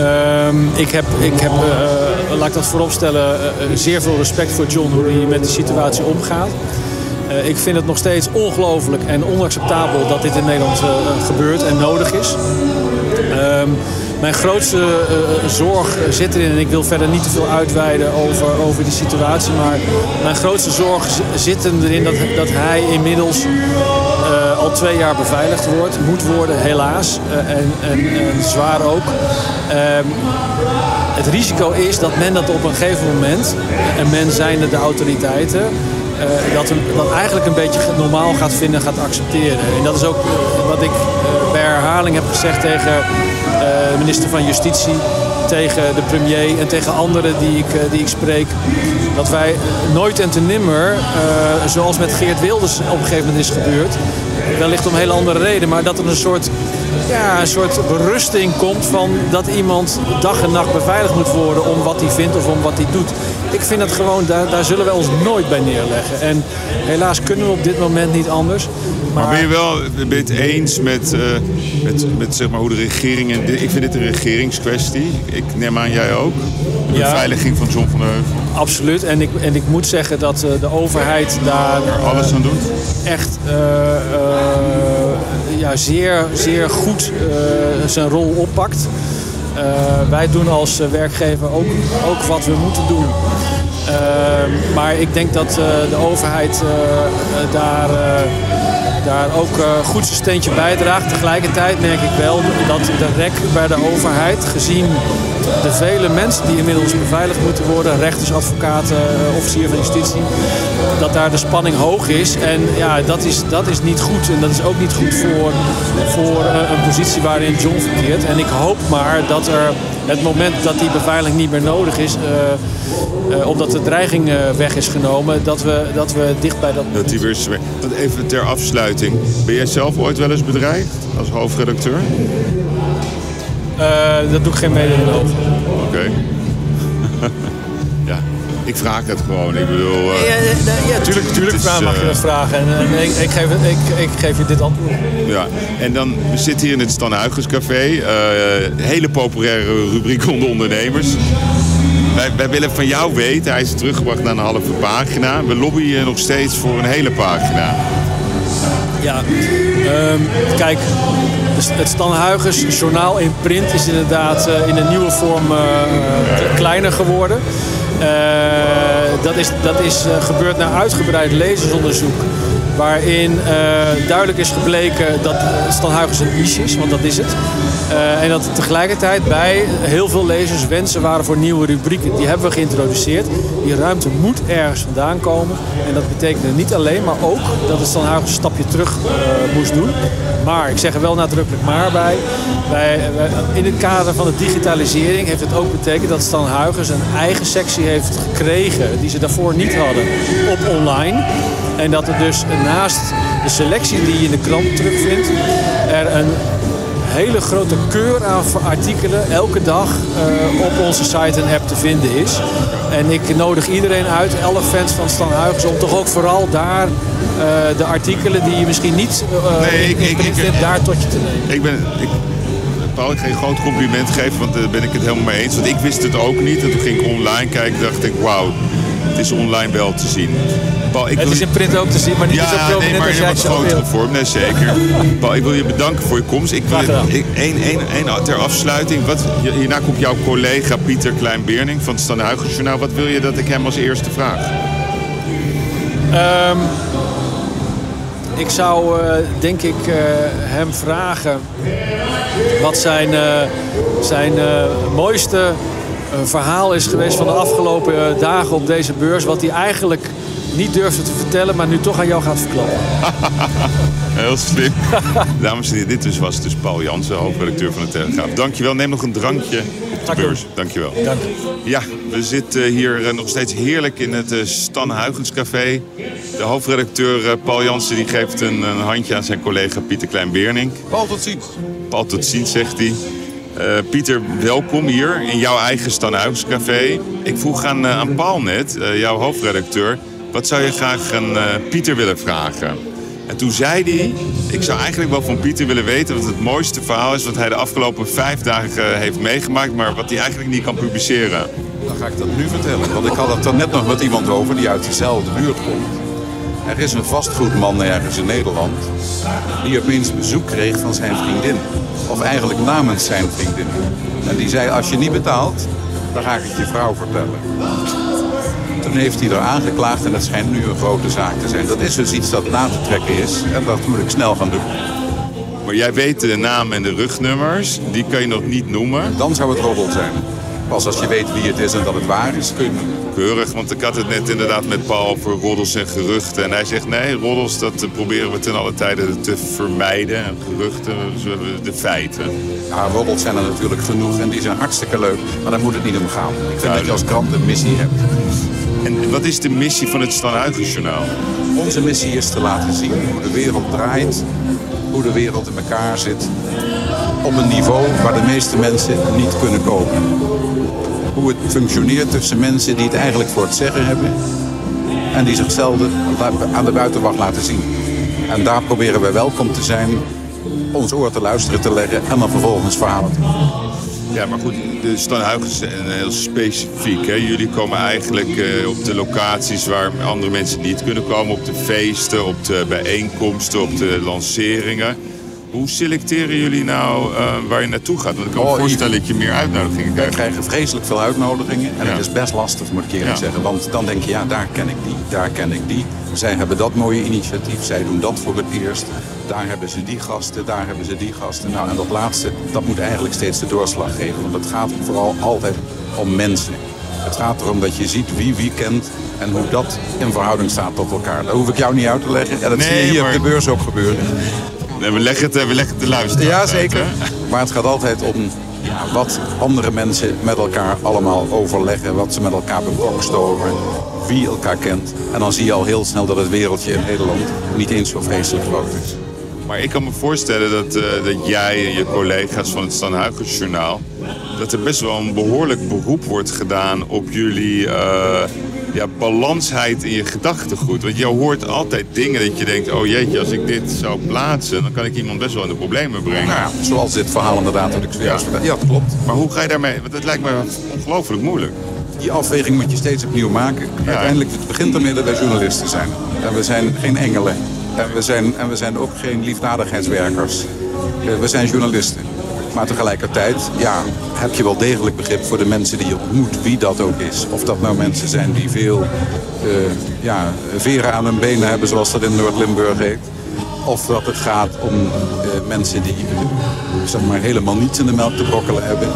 Ehm, ik heb, ik heb uh, laat ik dat vooropstellen, uh, zeer veel respect voor John hoe hij met de situatie omgaat. Ik vind het nog steeds ongelooflijk en onacceptabel dat dit in Nederland gebeurt en nodig is. Um, mijn grootste zorg zit erin, en ik wil verder niet te veel uitweiden over, over die situatie, maar mijn grootste zorg zit erin dat, dat hij inmiddels al twee jaar beveiligd wordt, moet worden, helaas, en, en, en, zwaar ook. Ehm, het risico is dat men dat op een gegeven moment, en men zijnde de autoriteiten, uh, dat, dat eigenlijk een beetje normaal gaat vinden, gaat accepteren. En dat is ook wat ik uh, bij herhaling heb gezegd tegen de minister van Justitie, tegen de premier en tegen anderen die ik, die ik spreek. Dat wij nooit en te nimmer, zoals met Geert Wilders op een gegeven moment is gebeurd, wellicht om een hele andere reden, maar dat er een soort, ja, een soort berusting komt van dat iemand dag en nacht beveiligd moet worden om wat hij vindt of om wat hij doet. Ik vind dat gewoon, daar, daar zullen we ons nooit bij neerleggen. En helaas kunnen we op dit moment niet anders. Maar, maar ben je wel ben je het eens met, uh, met, met zeg maar, hoe de regering... En ik vind dit een regeringskwestie. Ik neem aan jij ook. De ja, beveiliging van John van der Heuvel. Absoluut. En ik, en ik moet zeggen dat uh, de overheid daar... Uh, alles aan doet? Echt ja, zeer, zeer goed zijn rol oppakt. Uh, wij doen als werkgever ook, ook wat we moeten doen. Uh, maar ik denk dat de overheid daar, daar ook goed zijn steentje bijdraagt. Tegelijkertijd merk ik wel dat de rek bij de overheid, gezien de vele mensen die inmiddels beveiligd moeten worden, rechters, advocaten, officier van justitie, dat daar de spanning hoog is. En ja, dat is, dat is niet goed. En dat is ook niet goed voor, voor een positie waarin John verkeert. En ik hoop maar dat er het moment dat die beveiliging niet meer nodig is, uh, omdat de dreiging weg is genomen, dat we, dat we dicht bij dat. Dat die weer even ter afsluiting. Ben jij zelf ooit wel eens bedreigd als hoofdredacteur? Dat doe ik geen mededeling over. Oké. Okay. ja, ik vraag het gewoon. Ik bedoel. Uh, ja, ja, ja, tuurlijk, tuurlijk is, mag je dat vragen. En, en ik, ik, geef, ik, ik geef je dit antwoord. Ja, en dan, we zitten hier in het Stan Café. Uh, hele populaire rubriek onder ondernemers. Wij, wij, willen van jou weten, hij is teruggebracht naar een halve pagina. We lobbyen nog steeds voor een hele pagina. Ja, um, kijk, het Stan Huygens journaal in print is inderdaad uh, in een nieuwe vorm uh, kleiner geworden. Dat is, dat is gebeurd na uitgebreid lezersonderzoek. Waarin uh, duidelijk is gebleken dat Stan Huygens een niche is, want dat is het. Uh, en dat tegelijkertijd bij heel veel lezers wensen waren voor nieuwe rubrieken. Die hebben we geïntroduceerd. Die ruimte moet ergens vandaan komen. En dat betekende niet alleen, maar ook dat het Stan Huygens een stapje terug uh, moest doen. Maar, ik zeg er wel nadrukkelijk maar bij. bij, in het kader van de digitalisering heeft het ook betekend dat Stan Huygens een eigen sectie heeft gekregen die ze daarvoor niet hadden op online. En dat er dus naast de selectie die je in de krant terugvindt, er een hele grote keur aan artikelen elke dag uh, op onze site en app te vinden is. En ik nodig iedereen uit, alle fans van Stan Huygens, om toch ook vooral daar uh, de artikelen die je misschien niet uh, nee, ik, in, ik, vindt, daar tot je te nemen. Ik ben, ik, Paul, ik ga je een groot compliment geven, want daar ben ik het helemaal mee eens. Want ik wist het ook niet. En toen ging ik online kijken dacht ik, wauw, het is online wel te zien. Paul, ik het is in print ook te zien, maar niet ja, zo prominent nee, maar in wat grotere vorm. Nee, zeker. Paul, ik wil je bedanken voor je komst. Ik wil één, één, één ter afsluiting. Wat, hierna komt jouw collega Pieter Klein-Beerning van het Stan Journaal. Wat wil je dat ik hem als eerste vraag? Um, ik zou uh, denk ik uh, hem vragen wat zijn, uh, zijn mooiste verhaal is geweest van de afgelopen dagen op deze beurs. Wat hij eigenlijk niet durfde te vertellen, maar nu toch aan jou gaat verklappen. Heel slim. Dames en heren, dit dus was dus Paul Jansen, hoofdredacteur van de Telegraaf. Dankjewel, neem nog een drankje op de beurs. Dankjewel. Dank. Ja, we zitten hier eh, nog steeds heerlijk in het eh, Stan Huygens Café. De hoofdredacteur eh, Paul Jansen die geeft een, een handje aan zijn collega Pieter Klein-Beerning. Paul, tot ziens. Paul, tot ziens, zegt hij. Uh, Pieter, welkom hier in jouw eigen Stan Huygens Café. Ik vroeg aan, uh, aan Paul net, uh, jouw hoofdredacteur... wat zou je graag aan Pieter willen vragen? En toen zei hij, ik zou eigenlijk wel van Pieter willen weten wat het mooiste verhaal is wat hij de afgelopen vijf dagen heeft meegemaakt, maar wat hij eigenlijk niet kan publiceren. Dan ga ik dat nu vertellen, want ik had het er net nog met iemand over die uit dezelfde buurt komt. Er is een vastgoedman ergens in Nederland die opeens bezoek kreeg van zijn vriendin. Of eigenlijk namens zijn vriendin. En die zei, als je niet betaalt, dan ga ik het je vrouw vertellen. Toen heeft hij er aangeklaagd en dat schijnt nu een grote zaak te zijn. Dat is dus iets dat na te trekken is en dat moet ik snel gaan doen. Maar jij weet de naam en de rugnummers, die kan je nog niet noemen. Dan zou het roddel zijn. Pas als je weet wie het is en dat het waar is, kun je Keurig, want ik had het net inderdaad met Paul over roddels en geruchten. En hij zegt nee, roddels dat proberen we ten alle tijden te vermijden. En geruchten de feiten. Ja, roddels zijn er natuurlijk genoeg en die zijn hartstikke leuk. Maar daar moet het niet om gaan. Ik vind dat je als krant een missie hebt. En wat is de missie van het Stanhuigenjournaal? Onze missie is te laten zien hoe de wereld draait, hoe de wereld in elkaar zit. Op een niveau waar de meeste mensen niet kunnen komen. Hoe het functioneert tussen mensen die het eigenlijk voor het zeggen hebben en die zichzelf aan de buitenwacht laten zien. En daar proberen we welkom te zijn, ons oor te luisteren te leggen en dan vervolgens verhalen te. Ja, maar goed, de Stanhuigen zijn heel specifiek. Hè? Jullie komen eigenlijk uh, op de locaties waar andere mensen niet kunnen komen. Op de feesten, op de bijeenkomsten, op de lanceringen. Hoe selecteren jullie nou uh, waar je naartoe gaat? Want ik kan me Oh, voorstellen dat je meer uitnodigingen krijgt. krijgen vreselijk veel uitnodigingen en Ja. het is best lastig, moet ik eerlijk Ja. zeggen. Want dan denk je, ja, daar ken ik die, daar ken ik die. Zij hebben dat mooie initiatief, zij doen dat voor het eerst. Daar hebben ze die gasten, daar hebben ze die gasten. Nou, en dat laatste, dat moet eigenlijk steeds de doorslag geven. Want het gaat vooral altijd om mensen. Het gaat erom dat je ziet wie wie kent en hoe dat in verhouding staat tot elkaar. Dat hoef ik jou niet uit te leggen. En dat zie je hier maar- op de beurs ook gebeuren. We leggen het, eh, we leggen het de luisteraars Ja, zeker. Maar het gaat altijd om wat andere mensen met elkaar allemaal overleggen. Wat ze met elkaar bekokstoven. Wie elkaar kent. En dan zie je al heel snel dat het wereldje in Nederland niet eens zo vreselijk groot is. Maar ik kan me voorstellen dat, eh, dat jij en je collega's van het Stanhuigersjournaal... dat er best wel een behoorlijk beroep wordt gedaan op jullie eh, ja, balansheid in je gedachtegoed. Want je hoort altijd dingen dat je denkt... oh jeetje, als ik dit zou plaatsen... dan kan ik iemand best wel in de problemen brengen. Nou ja, zoals dit verhaal inderdaad dat ik zojuist vertelde. Ja, dat klopt. Maar hoe ga je daarmee... Want het lijkt me ongelooflijk moeilijk. Die afweging moet je steeds opnieuw maken. Uiteindelijk het begint ermee dat wij journalisten zijn. En we zijn geen engelen. En we zijn, en we zijn ook geen liefdadigheidswerkers. Eh, We zijn journalisten. Maar tegelijkertijd ja, heb je wel degelijk begrip voor de mensen die je ontmoet, wie dat ook is. Of dat nou mensen zijn die veel eh, ja, veren aan hun benen hebben, zoals dat in Noord-Limburg heet. Of dat het gaat om eh, mensen die zeg maar, helemaal niets in de melk te brokkelen hebben.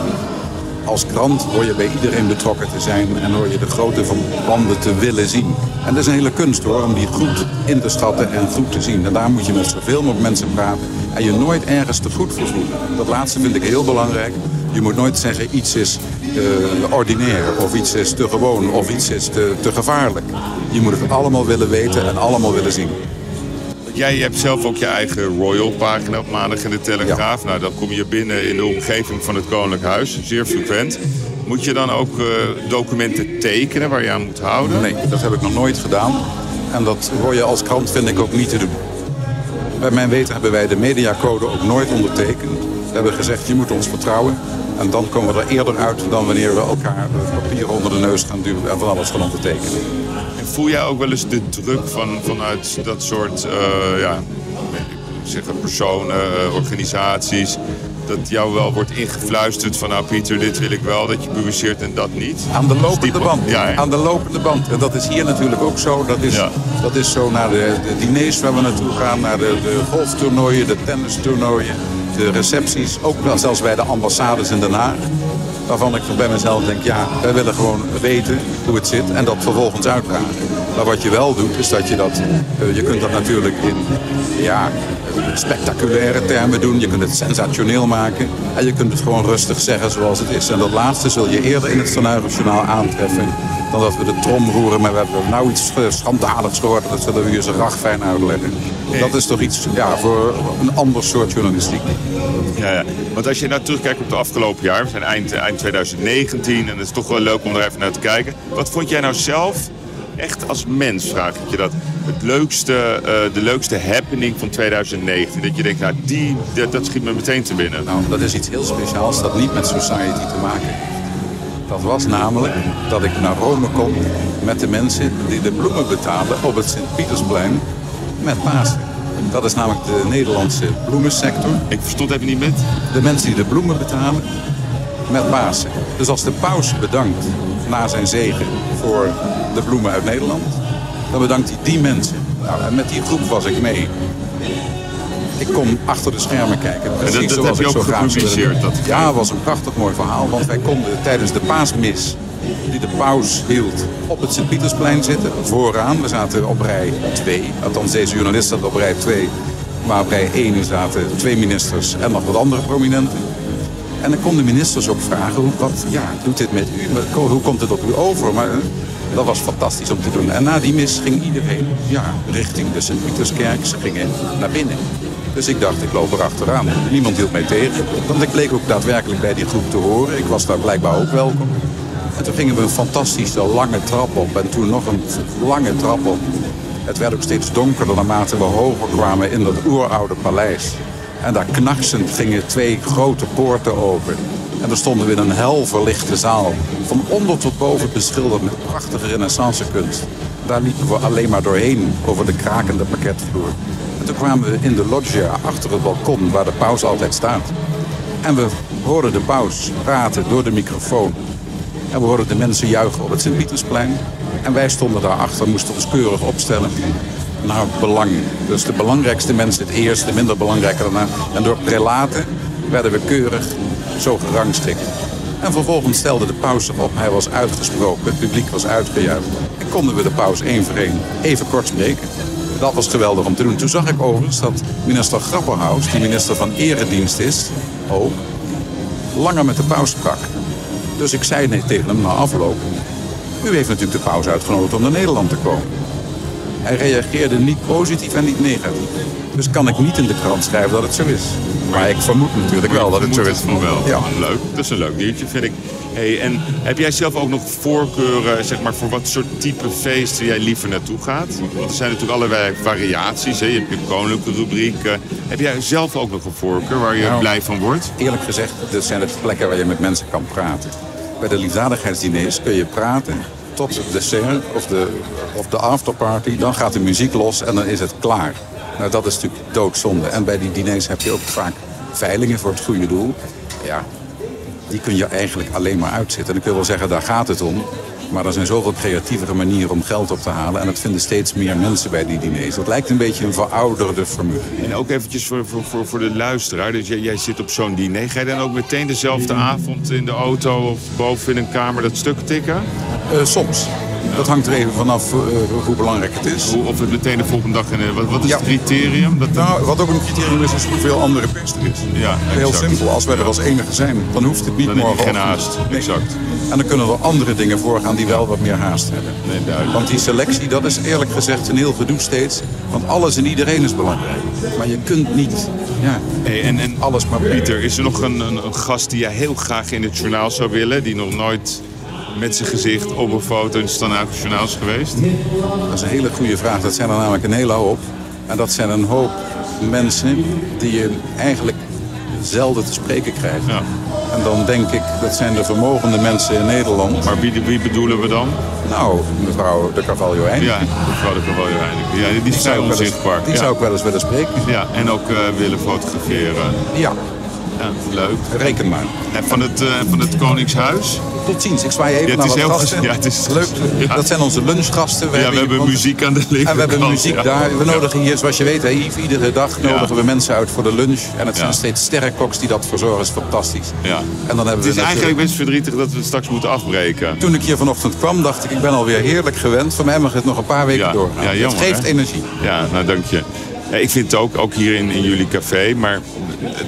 Als krant hoor je bij iedereen betrokken te zijn en hoor je de grootte van landen te willen zien. En dat is een hele kunst hoor, om die goed in te schatten en goed te zien. En daar moet je met zoveel mogelijk mensen praten en je nooit ergens te goed voor voelen. Dat laatste vind ik heel belangrijk. Je moet nooit zeggen iets is eh, ordinair of iets is te gewoon of iets is te, te gevaarlijk. Je moet het allemaal willen weten en allemaal willen zien. Jij hebt zelf ook je eigen Royal-pagina op maandag in de Telegraaf. Nou, dan kom je binnen in de omgeving van het Koninklijk Huis, zeer frequent. Moet je dan ook eh, documenten tekenen waar je aan moet houden? Nee, dat heb ik nog nooit gedaan. En dat hoor je als krant vind ik ook niet te doen. Bij mijn weten hebben wij de mediacode ook nooit ondertekend. We hebben gezegd, je moet ons vertrouwen. En dan komen we er eerder uit dan wanneer we elkaar het papier onder de neus gaan duwen en van alles gaan ondertekenen. En voel jij ook wel eens de druk van, vanuit dat soort eh, ja, zeggen personen, eh, organisaties... dat jou wel wordt ingefluisterd van... nou Pieter, dit wil ik wel dat je publiceert en dat niet? Aan de lopende band. Ja? Aan de lopende band. En dat is hier natuurlijk ook zo. Dat is, Ja. dat is zo naar de, de diners waar we naartoe gaan, naar de, de golftoernooien, de tennistoernooien, de recepties. Ook wel zelfs bij de ambassades in Den Haag. Waarvan ik bij mezelf denk, ja, wij willen gewoon weten hoe het zit en dat vervolgens uitdragen. Maar wat je wel doet, is dat je dat, eh, je kunt dat natuurlijk in, ja, spectaculaire termen doen. Je kunt het sensationeel maken. En je kunt het gewoon rustig zeggen zoals het is. En dat laatste zul je eerder in het Journaal aantreffen dan dat we de trom roeren. Maar we hebben nou iets schandaligs gehoord. Dat zullen we je zo ragfijn uitleggen. Dat is toch iets ja, voor een ander soort journalistiek. Ja, ja. Want als je nou terugkijkt op de afgelopen jaar, we zijn eind, eind 2019 en het is toch wel leuk om er even naar te kijken. Wat vond jij nou zelf echt als mens vraag ik je dat. Het leukste, eh, de leukste happening van 2019. Dat je denkt, nou, die, dat, dat schiet me meteen te binnen. Nou, dat is iets heel speciaals dat niet met society te maken heeft. Dat was namelijk dat ik naar Rome kom met de mensen die de bloemen betalen op het Sint-Pietersplein met Pasen. Dat is namelijk de Nederlandse bloemensector. Ik verstond even niet met. De mensen die de bloemen betalen met Pasen. Dus als de paus bedankt na zijn zegen voor de bloemen uit Nederland, dan bedankt hij die mensen. Nou, en met die groep was ik mee. Ik kon achter de schermen kijken. Precies dat, dat zoals heb je ik ook zo graag gepubliceerd, dat- Ja, was een prachtig mooi verhaal. Want wij konden tijdens de paasmis die de paus hield op het Sint-Pietersplein zitten. Vooraan. We zaten op rij 2. Althans, deze journalist zat op rij 2. Maar op rij 1 zaten twee ministers en nog wat andere prominenten. En dan konden ministers ook vragen, hoe, wat ja, doet dit met u? Hoe komt het op u over? Maar eh, dat was fantastisch om te doen. En na die mis ging iedereen ja, richting de Sint-Pieterskerk. Ze gingen naar binnen. Dus ik dacht, ik loop er achteraan. Niemand hield mij tegen. Want ik leek ook daadwerkelijk bij die groep te horen. Ik was daar blijkbaar ook welkom. En toen gingen we een fantastische lange trap op. En toen nog een lange trap op. Het werd ook steeds donkerder naarmate we hoger kwamen in dat oeroude paleis. En daar knarsend gingen twee grote poorten open. En dan stonden we in een hel verlichte zaal. Van onder tot boven beschilderd met prachtige renaissancekunst. Daar liepen we alleen maar doorheen over de krakende parketvloer. En toen kwamen we in de loggia achter het balkon waar de paus altijd staat. En we hoorden de paus praten door de microfoon. En we hoorden de mensen juichen op het Sint-Pietersplein. En wij stonden daarachter, moesten ons keurig opstellen naar belang. Dus de belangrijkste mensen het eerst, de minder belangrijke daarna. En door prelaten werden we keurig zo gerangschikt. En vervolgens stelde de paus op. Hij was uitgesproken, het publiek was uitgejuicht. En konden we de paus één voor één even kort spreken. Dat was geweldig om te doen. Toen zag ik overigens dat minister Grapperhaus, die minister van Eredienst is, ook, langer met de paus sprak. Dus ik zei tegen hem na afloop, u heeft natuurlijk de paus uitgenodigd om naar Nederland te komen. Hij reageerde niet positief en niet negatief. Dus kan ik niet in de krant schrijven dat het zo is. Maar ik vermoed natuurlijk wel dat het zo is. het van wel. Ja. Leuk. Dat is een leuk diertje, vind ik. Hey, en heb jij zelf ook nog voorkeuren zeg maar, voor wat soort type feesten jij liever naartoe gaat? Want er zijn natuurlijk allerlei variaties. Hè? Je hebt je koninklijke rubriek. eh. heb jij zelf ook nog een voorkeur waar je Nou. blij van wordt? Eerlijk gezegd, dit zijn de plekken waar je met mensen kan praten. Bij de liefdadigheidsdiners kun je praten tot het dessert of de, of de afterparty. Dan gaat de muziek los en dan is het klaar. Nou, dat is natuurlijk doodzonde. En bij die diners heb je ook vaak veilingen voor het goede doel. Ja, die kun je eigenlijk alleen maar uitzetten. En ik wil wel zeggen, daar gaat het om. Maar er zijn zoveel creatievere manieren om geld op te halen. En dat vinden steeds meer mensen bij die diners. Dat lijkt een beetje een verouderde formule. En ook eventjes voor, voor, voor, voor de luisteraar. Dus jij, jij zit op zo'n diner. Ga je dan ook meteen dezelfde avond in de auto of boven in een kamer dat stuk tikken? Eh, soms. Dat hangt er even vanaf eh, hoe belangrijk het is. Of het meteen de volgende dag in. Wat, wat is Ja. het criterium? Dat, Nou, wat ook een criterium is, is hoeveel andere pers er is. Ja, Heel exact. simpel. Als wij er als enige zijn, dan hoeft het niet Dan morgen. geen haast. Exact. En dan kunnen er andere dingen voorgaan die wel wat meer haast hebben. Nee, duidelijk. Want die selectie, dat is eerlijk gezegd een heel gedoe steeds. Want alles en iedereen is belangrijk. Maar je kunt niet ja, Hey, en, en alles maar Pieter, is er nog een, een, een gast die jij heel graag in het journaal zou willen? Die nog nooit met zijn gezicht op een foto in het Standaard Journaal is geweest? Dat is een hele goede vraag. Dat zijn er namelijk een hele hoop. En dat zijn een hoop mensen die je eigenlijk zelden te spreken krijgt. Ja. En dan denk ik, dat zijn de vermogende mensen in Nederland. Maar wie, wie bedoelen we dan? Nou, mevrouw de Carvalho Eind. Ja, mevrouw de Cavallo Heineken. Ja, die eens- onzichtbaar. Die ja. zou ik wel eens willen spreken. ja, en ook eh, willen fotograferen. Ja, Ja, leuk. reken maar. En van het, eh, van het Koningshuis? Tot ziens. Ik zwaai even Ja, het naar is wat heel gasten. ja, het is- Leuk. Ja. Dat zijn onze lunchgasten. ja, we hebben muziek aan de linkerkant. En we hebben muziek daar. We nodigen hier, zoals je weet, hè, Yves, iedere dag nodigen we mensen uit voor de lunch. En het zijn steeds sterrenkoks die dat verzorgen. Dat is fantastisch. Ja. En dan hebben Het we is natuurlijk- eigenlijk best verdrietig dat we het straks moeten afbreken. Toen ik hier vanochtend kwam, dacht ik, ik ben alweer heerlijk gewend. Voor mij mag het nog een paar weken Ja. doorgaan. Het geeft hè? energie. Ja, nou dank je. Ja, ik vind het ook, ook hier in, in jullie café, maar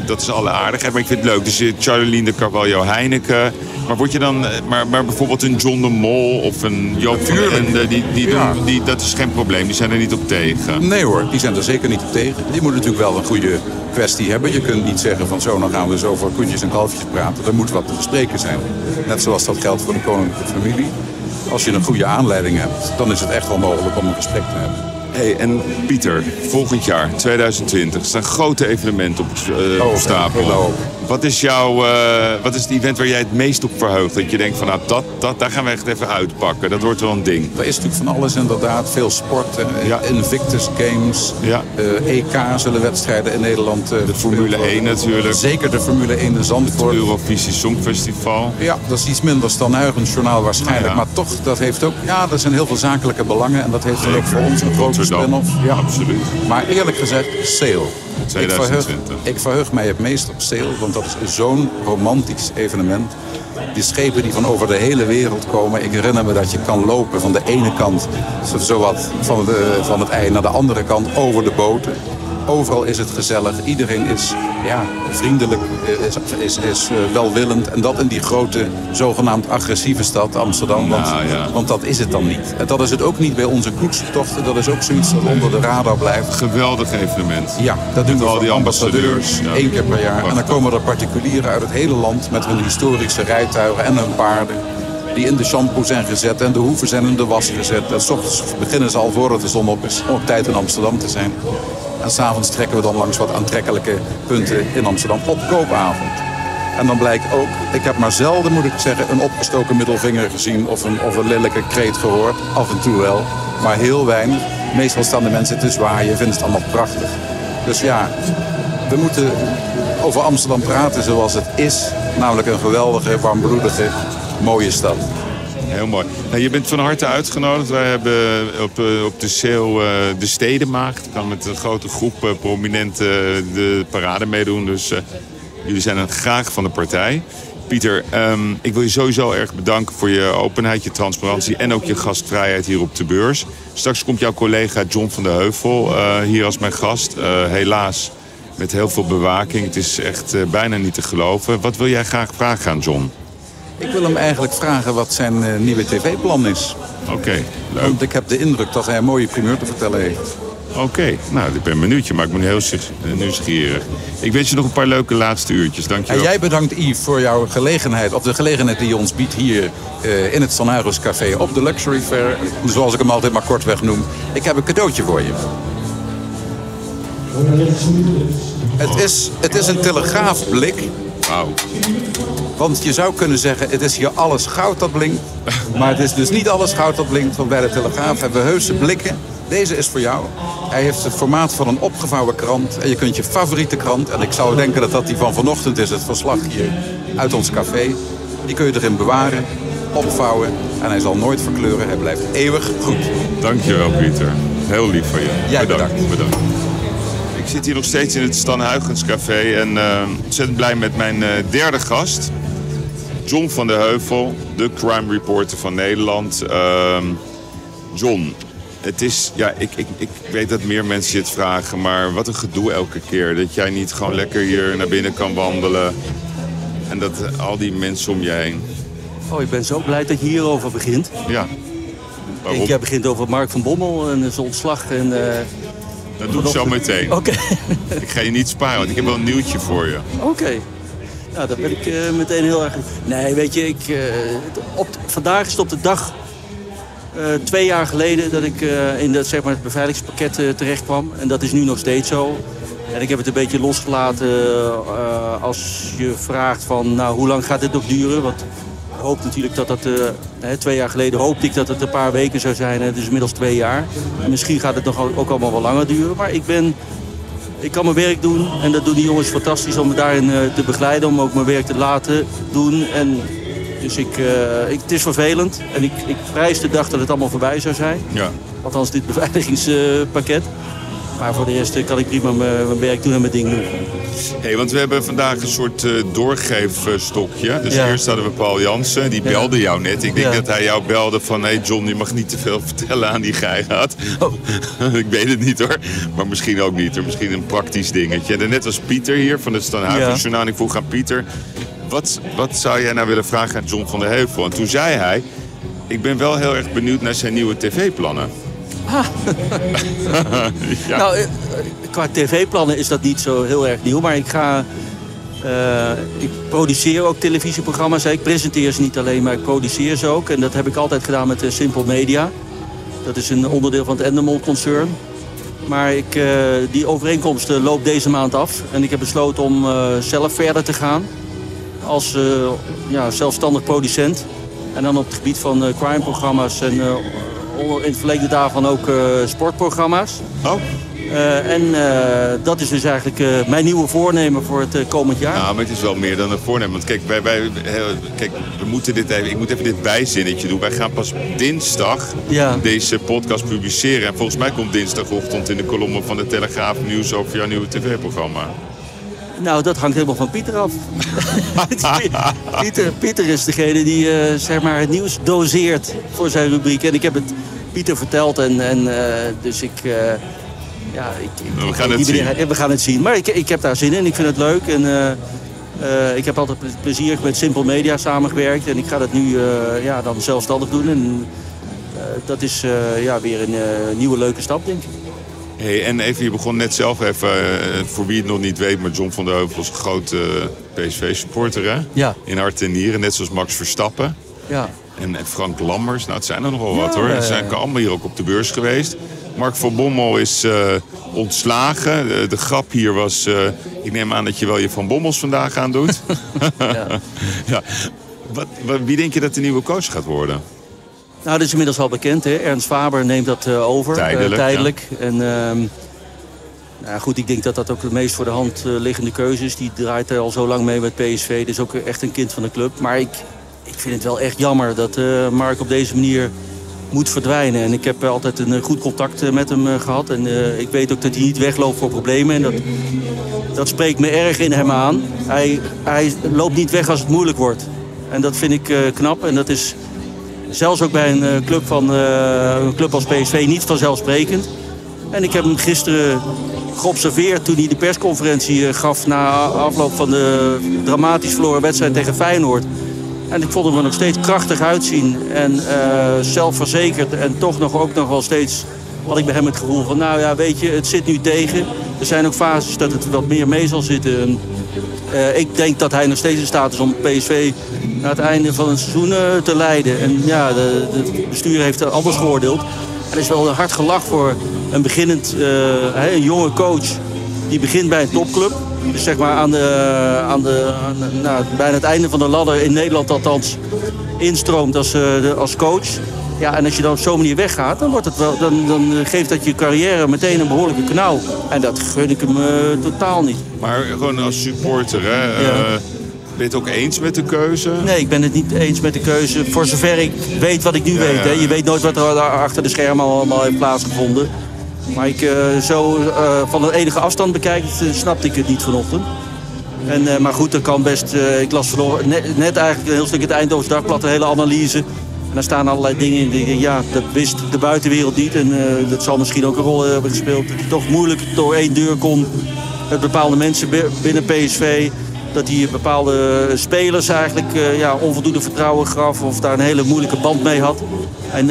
dat is alle aardigheid. Maar ik vind het leuk. Dus eh, Charlene de Carvalho Heineken. Maar word je dan, eh, maar, maar bijvoorbeeld een John de Mol of een Joop van Natuurlijk. Ende, die, die Ja. doen, die, dat is geen probleem. Die zijn er niet op tegen. Nee hoor, die zijn er zeker niet op tegen. Je moet natuurlijk wel een goede kwestie hebben. Je kunt niet zeggen van zo, dan gaan we zo over koetjes en kalfjes praten. Er moet wat te bespreken zijn. Net zoals dat geldt voor de koninklijke familie. als je een goede aanleiding hebt, dan is het echt wel mogelijk om een gesprek te hebben. Hey, en Pieter, volgend jaar, 2020, staan grote evenementen op, uh, Oh, op stapel. Wat is, jouw, eh, wat is het event waar jij het meest op verheugt? Dat je denkt van, nou, dat, dat, daar gaan we echt even uitpakken. Dat wordt wel een ding. Er is natuurlijk van alles inderdaad. Veel sport. eh, Ja. Invictus Games. Ja. eh, EK zullen wedstrijden in Nederland. eh, De Formule 1 natuurlijk. Zeker de Formule 1 in Zandvoort. Eurovisie Songfestival. Ja, dat is iets minder dan Huygens journaal waarschijnlijk. Ja. Maar toch, dat heeft ook... Ja, er zijn heel veel zakelijke belangen. En dat heeft ook voor ons een grote. Spin-off. Ja. Absoluut. Maar eerlijk gezegd. Ik verheug, 2020. ik verheug mij het meest op Sail, want dat is zo'n romantisch evenement. Die schepen die van over de hele wereld komen. Ik herinner me dat je kan lopen van de ene kant, zo- zowat van, de, van het ei naar de andere kant, over de boten. Overal is het gezellig. Iedereen is ja, vriendelijk, is, is, is eh, welwillend. En dat in die grote, zogenaamd agressieve stad Amsterdam. Want, Nou, ja. want dat is het dan niet. En dat is het ook niet bij onze koetsentochten. Dat is ook zoiets dat onder de radar blijft. Geweldig evenement. Ja, dat doen we al voor die ambassadeurs, ja. één keer per jaar. En dan komen er particulieren uit het hele land met hun historische rijtuigen en hun paarden. Die in de shampoo zijn gezet en de hoeven zijn in de was gezet. En s ochtends beginnen ze al voordat de zon op is om op tijd in Amsterdam te zijn. En s'avonds trekken we dan langs wat aantrekkelijke punten in Amsterdam op koopavond. En dan blijkt ook, ik heb maar zelden, moet ik zeggen, een opgestoken middelvinger gezien of een, of een lelijke kreet gehoord. Af en toe wel, maar heel weinig. Meestal staan de mensen te zwaaien, vinden het allemaal prachtig. Dus ja, we moeten over Amsterdam praten zoals het is. Namelijk een geweldige, warmbloedige, mooie stad. Heel mooi. Nou, je bent van harte uitgenodigd. Wij hebben op, eh, op de sale eh, de Stedenmaagd. Kan met een grote groep eh, prominenten eh, de parade meedoen. Dus eh, jullie zijn dan graag van de partij. Pieter, ehm, ik wil je sowieso erg bedanken voor je openheid, je transparantie en ook je gastvrijheid hier op de beurs. Straks komt jouw collega John van der Heuvel eh, hier als mijn gast. Eh, helaas met heel veel bewaking. Het is echt eh, bijna niet te geloven. Wat wil jij graag vragen aan John? Ik wil hem eigenlijk vragen wat zijn eh, nieuwe tv-plan is. Oké, leuk. Want ik heb de indruk dat hij een mooie primeur te vertellen heeft. Oké, nou, ik ben een minuutje, maar ik ben heel zich- nieuwsgierig. Ik wens je nog een paar leuke laatste uurtjes. En Dankjewel. jij bedankt Yves voor jouw gelegenheid, of de gelegenheid die je ons biedt hier eh, in het Sanagos Café op de Luxury Fair. Zoals ik hem altijd maar kortweg noem. Ik heb een cadeautje voor je. Het is, het is een telegraafblik. Want je zou kunnen zeggen, het is hier alles goud dat blinkt. Maar het is dus niet alles goud dat blinkt. Want bij de Telegraaf hebben we heuse blikken. Deze is voor jou. Hij heeft het formaat van een opgevouwen krant. En je kunt je favoriete krant, en ik zou denken dat dat die van vanochtend is, het verslag hier uit ons café. Die kun je erin bewaren, opvouwen. En hij zal nooit verkleuren. Hij blijft eeuwig goed. Dankjewel, Pieter. Heel lief van je. Jij bedankt. bedankt. Ik zit hier nog steeds in het Stan Huygens Café en eh, ontzettend blij met mijn eh, derde gast. John van der Heuvel, de crime reporter van Nederland. Ehm, John, het is, ja, ik, ik, ik weet dat meer mensen je het vragen, maar wat een gedoe elke keer. Dat jij niet gewoon lekker hier naar binnen kan wandelen. En dat eh, al die mensen om je heen. Oh, ik ben zo blij dat je hierover begint. Ja. Waarom? Ik, jij begint over Mark van Bommel en zijn ontslag. En, eh, Dat doe ik zo meteen. Oké, Ik ga je niet sparen, want ik heb wel een nieuwtje voor je. oké. Nou, dan ben ik eh, meteen heel erg... Nee, weet je, ik, eh, op, vandaag is het op de dag... eh, twee jaar geleden dat ik in dat, zeg maar, het beveiligingspakket terecht kwam. En dat is nu nog steeds zo. En ik heb het een beetje losgelaten als je vraagt van... Nou, hoe lang gaat dit nog duren? Want hoop natuurlijk dat dat... eh, hè, twee jaar geleden hoopte ik dat het een paar weken zou zijn. Het is inmiddels twee jaar. Misschien gaat het nog ook- allemaal wel langer duren. Maar ik ben... Ik kan mijn werk doen en dat doen die jongens fantastisch om me daarin eh, te begeleiden. Om ook mijn werk te laten doen. En dus ik, eh, ik, het is vervelend. En ik, ik prijs de dag dat het allemaal voorbij zou zijn. Ja. Althans dit beveiligingspakket. Maar voor de rest eh, kan ik prima mijn, werk doen en mijn ding doen. Hey, want we hebben vandaag een soort eh, doorgeefstokje. Dus Ja. eerst hadden we Paul Jansen, die Ja. belde jou net. Ik denk Ja. dat hij jou belde van... hé hey John, je mag niet te veel vertellen aan die geigaat. Oh. ik weet het niet hoor, maar misschien ook niet. Hoor. Misschien een praktisch dingetje. En net was Pieter hier van het Stan Huygens Journaal. En ik vroeg aan Pieter... Wat, wat zou jij nou willen vragen aan John van der Heuvel? En toen zei hij... Ik ben wel heel erg benieuwd naar zijn nieuwe tv-plannen. ja. Nou, eh, qua tv-plannen is dat niet zo heel erg nieuw. Maar ik ga Eh, ik produceer ook televisieprogramma's. Ik presenteer ze niet alleen, maar ik produceer ze ook. En dat heb ik altijd gedaan met uh, Simple Media. Dat is een onderdeel van het Endemol concern. Maar ik, die overeenkomst loopt deze maand af. En ik heb besloten om zelf verder te gaan. Als ja, zelfstandig producent. En dan op het gebied van crime-programma's en in het verleden daarvan ook sportprogramma's. Oh. Uh, en uh, dat is dus eigenlijk uh, mijn nieuwe voornemen voor het komend jaar. Ja, maar het is wel meer dan een voornemen. Want kijk, wij, wij, kijk we moeten dit even, ik moet even dit bijzinnetje doen. Wij gaan pas dinsdag ja. deze podcast publiceren. En volgens mij komt dinsdagochtend in de kolommen van de Telegraaf nieuws over jouw nieuwe tv-programma. Nou, dat hangt helemaal van Pieter af. Pieter, Pieter is degene die zeg maar het nieuws doseert voor zijn rubriek. En ik heb het Pieter verteld. En, en dus ik ja, ik, we gaan het zien. we gaan het zien. Maar ik, ik heb daar zin in. Ik vind het leuk. En, uh, uh, ik heb altijd plezier met Simple Media samengewerkt. En ik ga dat nu uh, ja, dan zelfstandig doen. En dat is ja, weer een nieuwe leuke stap, denk ik. Hey, en even, je begon net zelf even, voor wie het nog niet weet... maar John van der Heuvel is een grote PSV-supporter, hè? Ja. In hart en nieren, net zoals Max Verstappen. Ja. En Frank Lammers, nou het zijn er nogal wat hoor. Ze zijn allemaal hier ook op de beurs geweest. Mark van Bommel is uh, ontslagen. De, de, grap hier was, ik neem aan dat je wel je Van Bommels vandaag aan doet. ja. ja. Wat, wat, wie denk je dat de nieuwe coach gaat worden? Nou, dat is inmiddels al bekend. Hè? Ernst Faber neemt dat uh, over. Tijdelijk. tijdelijk. En ehm, nou goed, ik denk dat dat ook de meest voor de hand liggende keuze is. Die draait er al zo lang mee met PSV. Dus ook echt een kind van de club. Maar ik, ik vind het wel echt jammer dat Mark op deze manier moet verdwijnen. En ik heb altijd een eh, goed contact eh, met hem eh, gehad. En ik weet ook dat hij niet wegloopt voor problemen. En dat, dat spreekt me erg in hem aan. Hij, hij loopt niet weg als het moeilijk wordt. En dat vind ik knap. En dat is zelfs ook bij een club, van, een club als PSV niet vanzelfsprekend. En ik heb hem gisteren geobserveerd toen hij de persconferentie gaf... na afloop van de dramatisch verloren wedstrijd tegen Feyenoord. En ik vond hem er nog steeds krachtig uitzien en zelfverzekerd. En toch nog ook nog wel steeds had ik bij hem het gevoel van... nou ja, weet je, het zit nu tegen. Er zijn ook fases dat het wat meer mee zal zitten. En, uh, ik denk dat hij nog steeds in staat is om PSV naar het einde van het seizoen uh, te leiden. En ja, de bestuur heeft er anders geoordeeld. Er is wel hard gelach voor een beginnend, een jonge coach... die begint bij een topclub dus zeg maar aan de, aan de, nou, bijna het einde van de ladder in Nederland althans instroomt als, als coach. Ja, en als je dan op zo'n manier weggaat, dan, wordt het wel, dan, dan geeft dat je carrière meteen een behoorlijke knauw. En dat gun ik hem uh, totaal niet. Maar gewoon als supporter, hè? Ja. Uh, ben je het ook eens met de keuze? Nee, ik ben het niet eens met de keuze. Voor zover ik weet wat ik nu weet. Hè. Je weet nooit wat er achter de schermen allemaal heeft plaatsgevonden. Maar ik uh, zo uh, van een enige afstand bekijk, uh, snapte ik het niet vanochtend. En, maar goed, dat kan best. ik las net, net, eigenlijk een heel stuk het Eindhoven Dagblad, een hele analyse. Daar staan allerlei dingen in. Die, ja, dat wist de buitenwereld niet. En dat zal misschien ook een rol hebben gespeeld. Dat het toch moeilijk door één deur kon met bepaalde mensen binnen PSV dat hij bepaalde spelers eigenlijk uh, ja, onvoldoende vertrouwen gaf of daar een hele moeilijke band mee had. En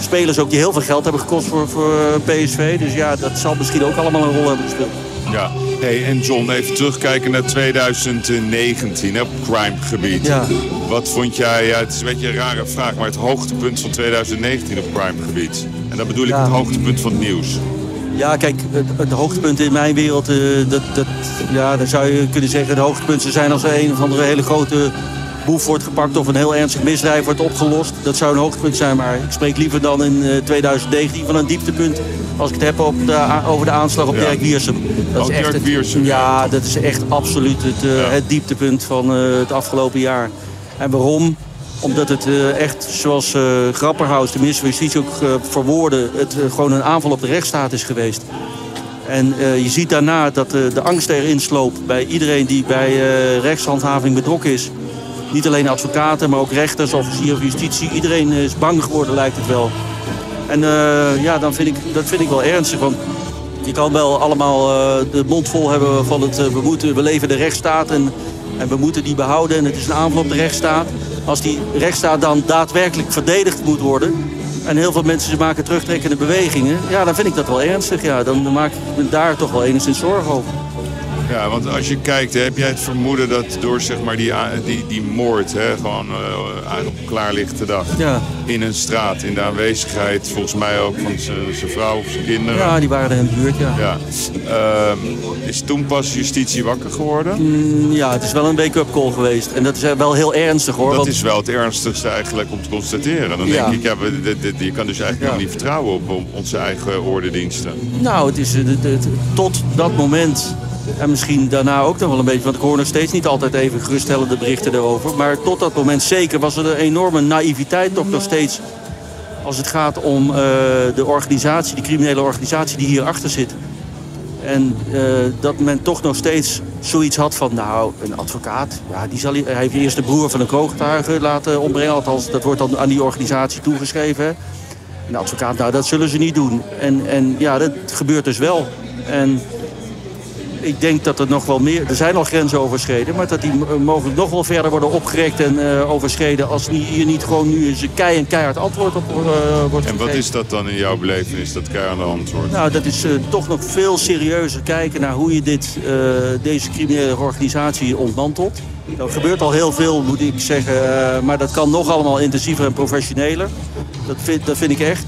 spelers ook die heel veel geld hebben gekost voor, voor eh, PSV. Dus ja, dat zal misschien ook allemaal een rol hebben gespeeld. Ja, hey, en John, even terugkijken naar 2019 op crime-gebied. Ja. Wat vond jij, ja, het is een beetje een rare vraag, maar het hoogtepunt van 2019 op crime-gebied? En dat bedoel ik het hoogtepunt van het nieuws. Ja, kijk, het, het hoogtepunt in mijn wereld, uh, dat, dat, ja, dan zou je kunnen zeggen... de hoogtepunten zijn als er een of andere hele grote boef wordt gepakt... of een heel ernstig misdrijf wordt opgelost. Dat zou een hoogtepunt zijn, maar ik spreek liever dan in uh, eh, 2019 van een dieptepunt... als ik het heb op de, over de aanslag op ja. Dirk Wiersum. Dat is echt het, ja, dat is echt absoluut het, uh, het dieptepunt van het afgelopen jaar. En waarom? Omdat het uh, echt, zoals Grapperhaus, de minister van Justitie ook verwoordde... het gewoon een aanval op de rechtsstaat is geweest. En je ziet daarna dat de angst erin sloopt bij iedereen die bij rechtshandhaving betrokken is. Niet alleen advocaten, maar ook rechters, officieren van justitie. Iedereen is bang geworden, lijkt het wel. En ja, dan vind ik, dat vind ik wel ernstig. Want je kan wel allemaal de mond vol hebben van het... we, moeten, we leven de rechtsstaat en, en we moeten die behouden. En het is een aanval op de rechtsstaat als die rechtsstaat dan daadwerkelijk verdedigd moet worden... en heel veel mensen maken terugtrekkende bewegingen... ja, dan vind ik dat wel ernstig. Ja. Dan maak ik me daar toch wel enigszins zorgen over. Ja, want als je kijkt, heb jij het vermoeden dat door zeg maar, die, die, die moord, hè, gewoon uh, op klaarlichte dag, ja. in een straat, in de aanwezigheid, volgens mij ook van zijn vrouw of zijn kinderen. Ja, die waren er in de buurt, ja. ja. Uh, is toen pas justitie wakker geworden? Mm, ja, het is wel een wake-up call geweest. En dat is wel heel ernstig hoor. Dat want... is wel het ernstigste eigenlijk om te constateren. Dan Ja. denk ik, ja, we- dit- dit- je kan dus eigenlijk niet vertrouwen op, op onze eigen ordendiensten. Nou, het is eh, tot dat moment. En misschien daarna ook nog wel een beetje. Want ik hoor nog steeds niet altijd even geruststellende berichten erover. Maar tot dat moment zeker was er een enorme naïviteit toch nog steeds. Als het gaat om eh, de organisatie, die criminele organisatie die hierachter zit. En eh, dat men toch nog steeds zoiets had van, nou, een advocaat, ja, die zal, hij heeft eerst de broer van een kroongetuige laten ombrengen. Althans, dat wordt dan aan die organisatie toegeschreven. hè. Een advocaat, nou, dat zullen ze niet doen. En, en ja, dat gebeurt dus wel. En ik denk dat er nog wel meer... Er zijn al grenzen overschreden, maar dat die mogelijk nog wel verder worden opgerekt en eh, overschreden... als hier niet gewoon nu eens een kei en keihard antwoord op eh, wordt En gegeven. wat is dat dan in jouw beleving? dat keiharde antwoord? Nou, dat is eh, toch nog veel serieuzer kijken naar hoe je dit, deze criminele organisatie ontmantelt. Er gebeurt al heel veel, moet ik zeggen, maar dat kan nog allemaal intensiever en professioneler. Dat vind, dat vind ik echt.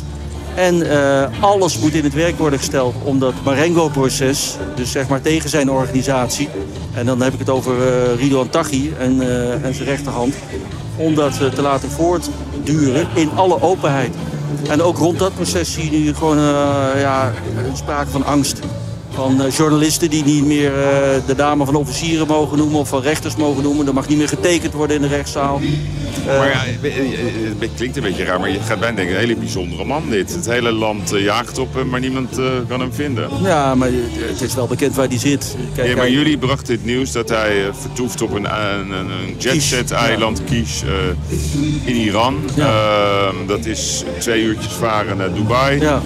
En eh, alles moet in het werk worden gesteld om dat Marengo-proces, dus zeg maar tegen zijn organisatie, en dan heb ik het over eh Ridouan Taghi en, eh, en zijn rechterhand, om dat te laten voortduren in alle openheid. En ook rond dat proces zie je nu gewoon ja, sprake van angst. Van eh, journalisten die niet meer eh, de dame van officieren mogen noemen of van rechters mogen noemen. Er mag niet meer getekend worden in de rechtszaal. Eh, Maar ja, het- klinkt een beetje raar, maar je gaat bijna denken, een hele bijzondere man dit. Het hele land jaagt op hem, maar niemand kan hem vinden. ja, maar het is wel bekend waar die zit. Kijk, Ja, maar hij- jullie brachten het nieuws dat hij vertoeft op een, een, een, jetset-eiland, Kish, eh, in Iran. Ehm, dat is twee uurtjes varen naar Dubai. Ja.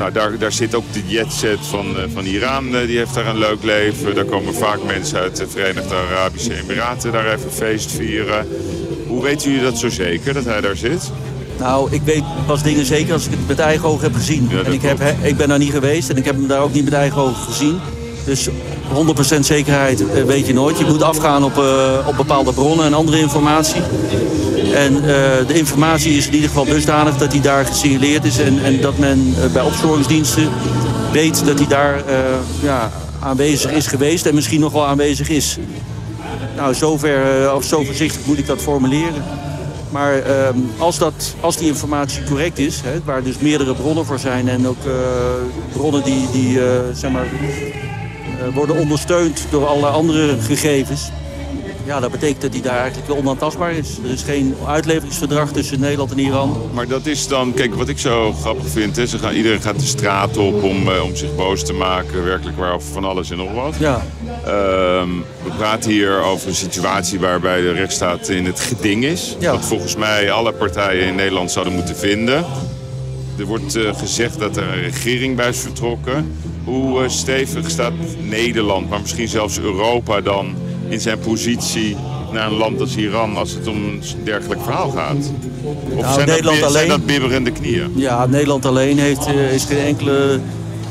Nou, daar, daar zit ook de jetset van, eh, van Iran, eh, die heeft daar een leuk leven. Daar komen vaak mensen uit de Verenigde Arabische Emiraten daar even feest vieren. Hoe weten jullie dat zo zeker, dat hij daar zit? Nou, ik weet pas dingen zeker als ik het met eigen ogen heb gezien. Ja, en ik, heb, he- ik ben daar niet geweest en ik heb hem daar ook niet met eigen ogen gezien. Dus 100% zekerheid eh, weet je nooit. Je moet afgaan op, op bepaalde bronnen en andere informatie. En eh, de informatie is in ieder geval dusdanig dat hij daar gesignaleerd is. En, en dat men eh, bij opsporingsdiensten weet dat hij daar eh, ja, aanwezig is geweest en misschien nog wel aanwezig is. Nou, zover, of zo voorzichtig moet ik dat formuleren. Maar ehm, als, dat, als die informatie correct is, hè, waar dus meerdere bronnen voor zijn en ook bronnen die, die zeg maar, worden ondersteund door allerlei andere gegevens. Ja, dat betekent dat hij daar eigenlijk wel onaantastbaar is. Er is geen uitleveringsverdrag tussen Nederland en Iran. Maar dat is dan, kijk, wat ik zo grappig vind, hè, ze gaan, iedereen gaat de straat op om, eh, om zich boos te maken, werkelijk waar over van alles en nog wat. Ja, Ehm, we praten hier over een situatie waarbij de rechtsstaat in het geding is. Ja. Wat volgens mij alle partijen in Nederland zouden moeten vinden. Er wordt eh, gezegd dat er een regering bij is vertrokken. Hoe eh, stevig staat Nederland, maar misschien zelfs Europa dan in zijn positie naar een land als Iran als het om een dergelijk verhaal gaat? Of Nou, zijn, Nederland dat, zijn alleen- dat bibberende knieën? ja Nederland alleen heeft, eh, is geen enkele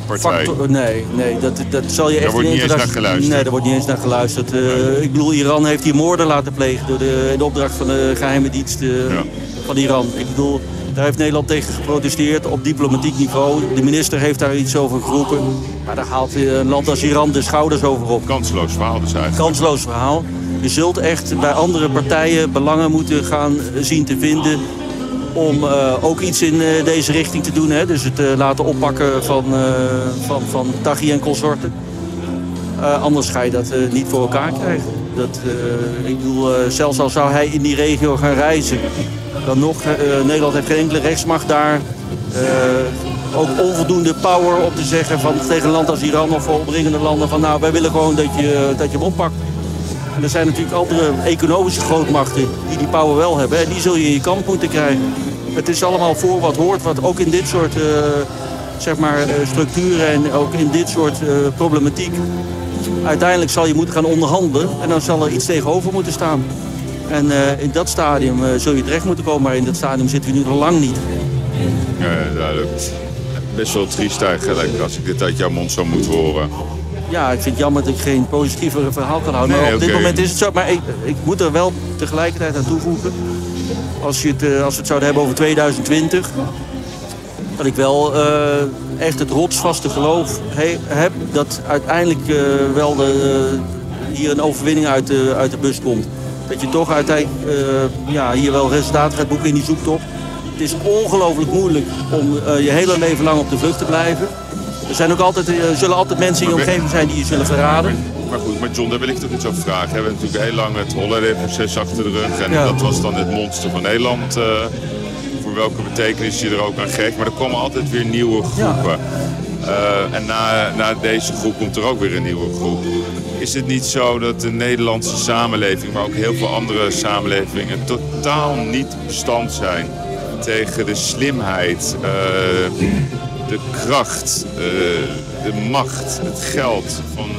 Partij. factor. Nee, nee dat, dat zal je echt wordt niet eens naar geluisterd. Nee, daar wordt niet eens naar geluisterd. Eh, Ik bedoel, Iran heeft hier moorden laten plegen door de, opdracht van de geheime dienst Ja. van Iran. Ik bedoel, daar heeft Nederland tegen geprotesteerd op diplomatiek niveau. De minister heeft daar iets over geroepen. Maar daar haalt een land als Iran de schouders over op. Kansloos verhaal dus eigenlijk. Kansloos verhaal. Je zult echt bij andere partijen belangen moeten gaan zien te vinden om eh, ook iets in eh, deze richting te doen. Hè? Dus het eh, laten oppakken van, van, van Taghi en consorten. Anders ga je dat niet voor elkaar krijgen. Dat, ik bedoel, zelfs al zou hij in die regio gaan reizen, dan nog, eh, Nederland heeft geen enkele rechtsmacht daar. Eh, ook onvoldoende power om te zeggen van, tegen een land als Iran of omringende landen van nou, wij willen gewoon dat je, dat je hem oppakt. Er zijn natuurlijk andere economische grootmachten die die power wel hebben. En die zul je in je kant moeten krijgen. Het is allemaal voor wat hoort, wat ook in dit soort eh, zeg maar, structuren en ook in dit soort problematiek. Uiteindelijk zal je moeten gaan onderhandelen en dan zal er iets tegenover moeten staan. En eh, in dat stadium eh, zul je terecht moeten komen, maar in dat stadium zitten we nu nog lang niet. Ja, duidelijk. Best wel triest eigenlijk als ik dit uit jouw mond zou moeten horen. ja, ik vind het jammer dat ik geen positievere verhaal kan houden. Nee, maar op dit moment is het zo. Maar ik, ik moet er wel tegelijkertijd aan toevoegen. Als, je het, eh, als we het zouden hebben over 2020. Dat ik wel echt het rotsvaste geloof he- heb dat uiteindelijk wel de, hier een overwinning uit de, uit de bus komt. Dat je toch uiteindelijk eh, ja, hier wel resultaten gaat boeken in die zoektocht. Het is ongelooflijk moeilijk om eh, je hele leven lang op de vlucht te blijven. Er zijn ook altijd, er zullen altijd mensen in je omgeving zijn die je zullen verraden. Maar goed, maar John, daar wil ik toch iets over vragen. We hebben natuurlijk heel lang het Holleder-proces achter de rug. En Ja. dat was dan het monster van Nederland. eh, voor welke betekenis je er ook aan geeft. Maar er komen altijd weer nieuwe groepen. Eh, en na, na deze groep komt er ook weer een nieuwe groep. Is het niet zo dat de Nederlandse samenleving, maar ook heel veel andere samenlevingen, totaal niet bestand zijn tegen de slimheid, eh, de kracht, eh, de macht, het geld van,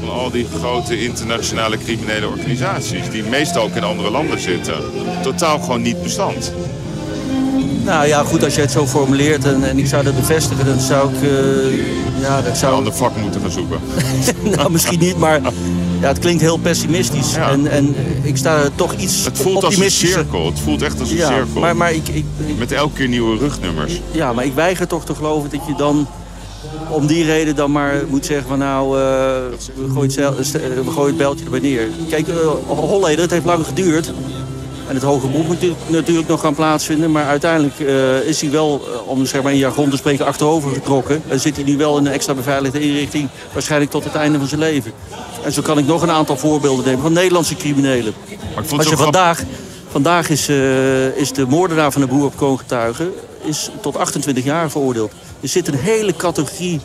van al die grote internationale criminele organisaties, die meestal ook in andere landen zitten, totaal gewoon niet bestand. Nou ja, goed, als je het zo formuleert en, en ik zou dat bevestigen, dan zou ik... eh, ja, dat Een zou... ander vak moeten gaan zoeken. nou, misschien niet, maar ja, het klinkt heel pessimistisch. Ja. En, en ik sta er toch iets Het voelt als een cirkel. Het voelt echt als een Ja, cirkel. maar, maar, ik, ik, ik- Met elke keer nieuwe rugnummers. ja, maar ik weiger toch te geloven dat je dan om die reden dan maar moet zeggen van nou, eh, we, gooien het, eh, we gooien het beltje erbij neer. Kijk, eh Holleder, het heeft lang geduurd. En het hoge beroep moet natuurlijk, nog gaan plaatsvinden. Maar uiteindelijk eh, is hij wel, eh, om zeg maar in jargon te spreken, achterover getrokken. En zit hij nu wel in een extra beveiligde inrichting. Waarschijnlijk tot het einde van zijn leven. En zo kan ik nog een aantal voorbeelden nemen van Nederlandse criminelen. Maar ik vond het Als je vandaag, vandaag is, eh, is de moordenaar van de broer op kroongetuigen is tot 28 jaar veroordeeld. Er zit een hele categorie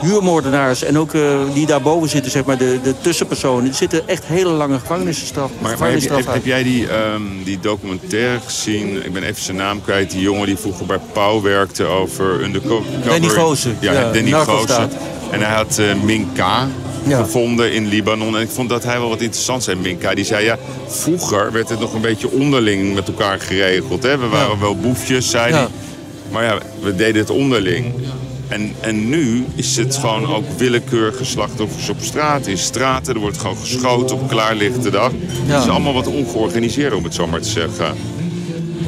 huurmoordenaars en ook eh, die daarboven zitten, zeg maar de, de tussenpersonen. Die zitten echt hele lange gevangenisstraf, Maar, maar heb, je- gevangenisstraf heb, uit. heb jij die, ehm, die documentaire gezien? Ik ben even zijn naam kwijt. Die jongen die vroeger bij Pauw werkte over undercover. Danny Goosen. Ja, Ja, Danny. Goosen. En hij had eh Minka Ja. gevonden in Libanon. En ik vond dat hij wel wat interessant zei, Minka. Die zei, ja, vroeger werd het nog een beetje onderling met elkaar geregeld. Hè? We waren wel boefjes, zei hij. Maar ja, we deden het onderling. En, en nu is het gewoon ook willekeurige slachtoffers op straat. In straten, er wordt gewoon geschoten op klaarlichte dag. Het is allemaal wat ongeorganiseerd, om het zo maar te zeggen.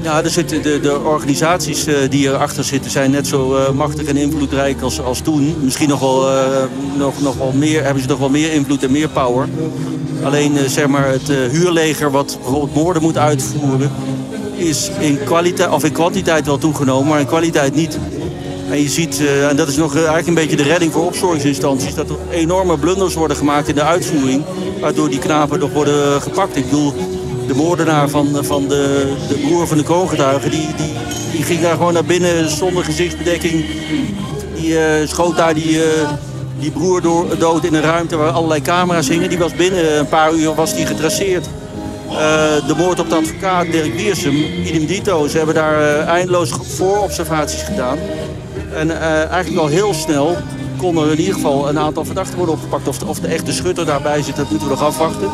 Ja, er zitten de, de organisaties eh, die erachter zitten zijn net zo eh, machtig en invloedrijk als, als toen. Misschien nog wel, eh, nog, nog wel meer, hebben ze nog wel meer invloed en meer power. Alleen zeg maar het huurleger wat bijvoorbeeld moorden moet uitvoeren... is in, kwaliteit, of in kwantiteit wel toegenomen, maar in kwaliteit niet. En je ziet, en dat is nog eigenlijk een beetje de redding voor opsporingsinstanties... dat er enorme blunders worden gemaakt in de uitvoering... waardoor die knapen nog worden gepakt. Ik bedoel, de moordenaar van, van de, de broer van de kroongetuige... Die, die, die ging daar gewoon naar binnen zonder gezichtsbedekking. Die eh, schoot daar die, eh, die broer door, dood in een ruimte waar allerlei camera's hingen. Die was binnen een paar uur was die getraceerd. Eh, de moord op de advocaat Dirk Wiersum, idem dito. Ze hebben daar eh, eindeloos voorobservaties gedaan. En eh, eigenlijk al heel snel konden er in ieder geval een aantal verdachten worden opgepakt. Of of de echte schutter daarbij zit, dat moeten we nog afwachten.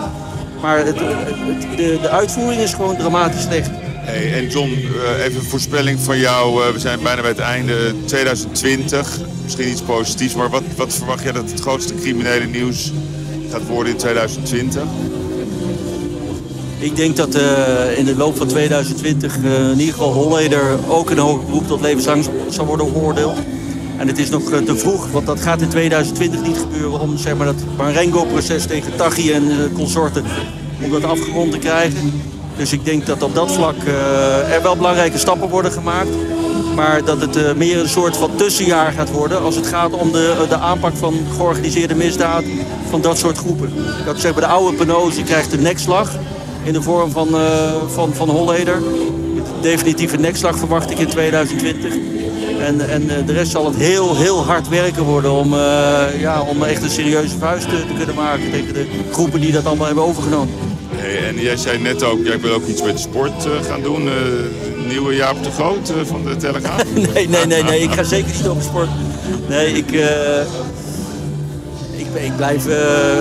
Maar het, het- de, de uitvoering is gewoon dramatisch slecht. Hey, en John, eh, even een voorspelling van jou. Eh, We zijn bijna bij het einde 2020. Misschien iets positiefs, maar wat, wat verwacht jij dat het grootste criminele nieuws gaat worden in 2020? Ik denk dat eh, in de loop van 2020 eh, in ieder geval Holleder ook een hoger beroep tot levenslang zal worden veroordeeld. En het is nog eh, te vroeg, want dat gaat in 2020 niet gebeuren om zeg maar, dat Marengo-proces tegen Taghi en eh, consorten om dat afgerond te krijgen. Dus ik denk dat op dat vlak eh, er wel belangrijke stappen worden gemaakt. Maar dat het meer een soort van tussenjaar gaat worden als het gaat om de, de aanpak van georganiseerde misdaad van dat soort groepen. Dat zeg maar de oude penose krijgt een nekslag in de vorm van, van, van Holleder. Definitieve nekslag verwacht ik in 2020. En, en eh, de rest zal het heel, heel hard werken worden om, eh, ja, om echt een serieuze vuist te, te kunnen maken tegen de groepen die dat allemaal hebben overgenomen. Hey, en jij zei net ook, jij wil ook iets met sport eh, gaan doen. Eh, nieuwe Jaap de Groot van de Telegraaf. Nee, nee, nee, nee. Ik ga zeker niet over sport. Nee, ik, ik, ik blijf,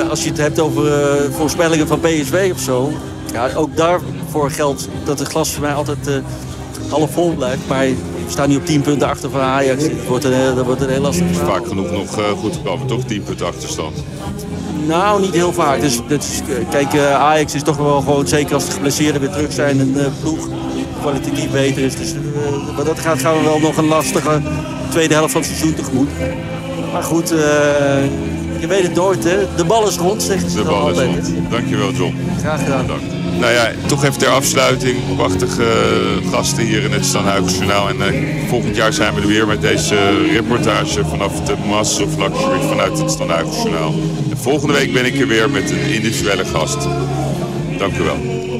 als je het hebt over voorspellingen van PSV of zo. Ja, ook daarvoor geldt dat het glas voor mij altijd half vol blijft. Maar staan nu op 10 punten achter van Ajax. Dat wordt een, dat wordt een heel lastig. Vaak genoeg nog uh, goed gekomen, toch? 10 punten achterstand. Nou, niet heel vaak. Dus, dus kijk, uh, Ajax is toch wel gewoon, zeker als de geblesseerden weer terug zijn, een ploeg kwalitatief beter is. Dus wat dat gaat, gaan we wel nog een lastige tweede helft van het seizoen tegemoet. Maar goed, je weet het nooit, hè? De bal is rond, zegt ze De bal is altijd. rond. Dankjewel, John. Graag gedaan. Bedankt. Nou ja, toch even ter afsluiting. Prachtige gasten hier in het Stanhuigensjournaal. En uh, volgend jaar zijn we er weer met deze reportage vanaf de Mass of Luxury vanuit het Stanhuigensjournaal. En volgende week ben ik er weer met een individuele gast. Dank u wel.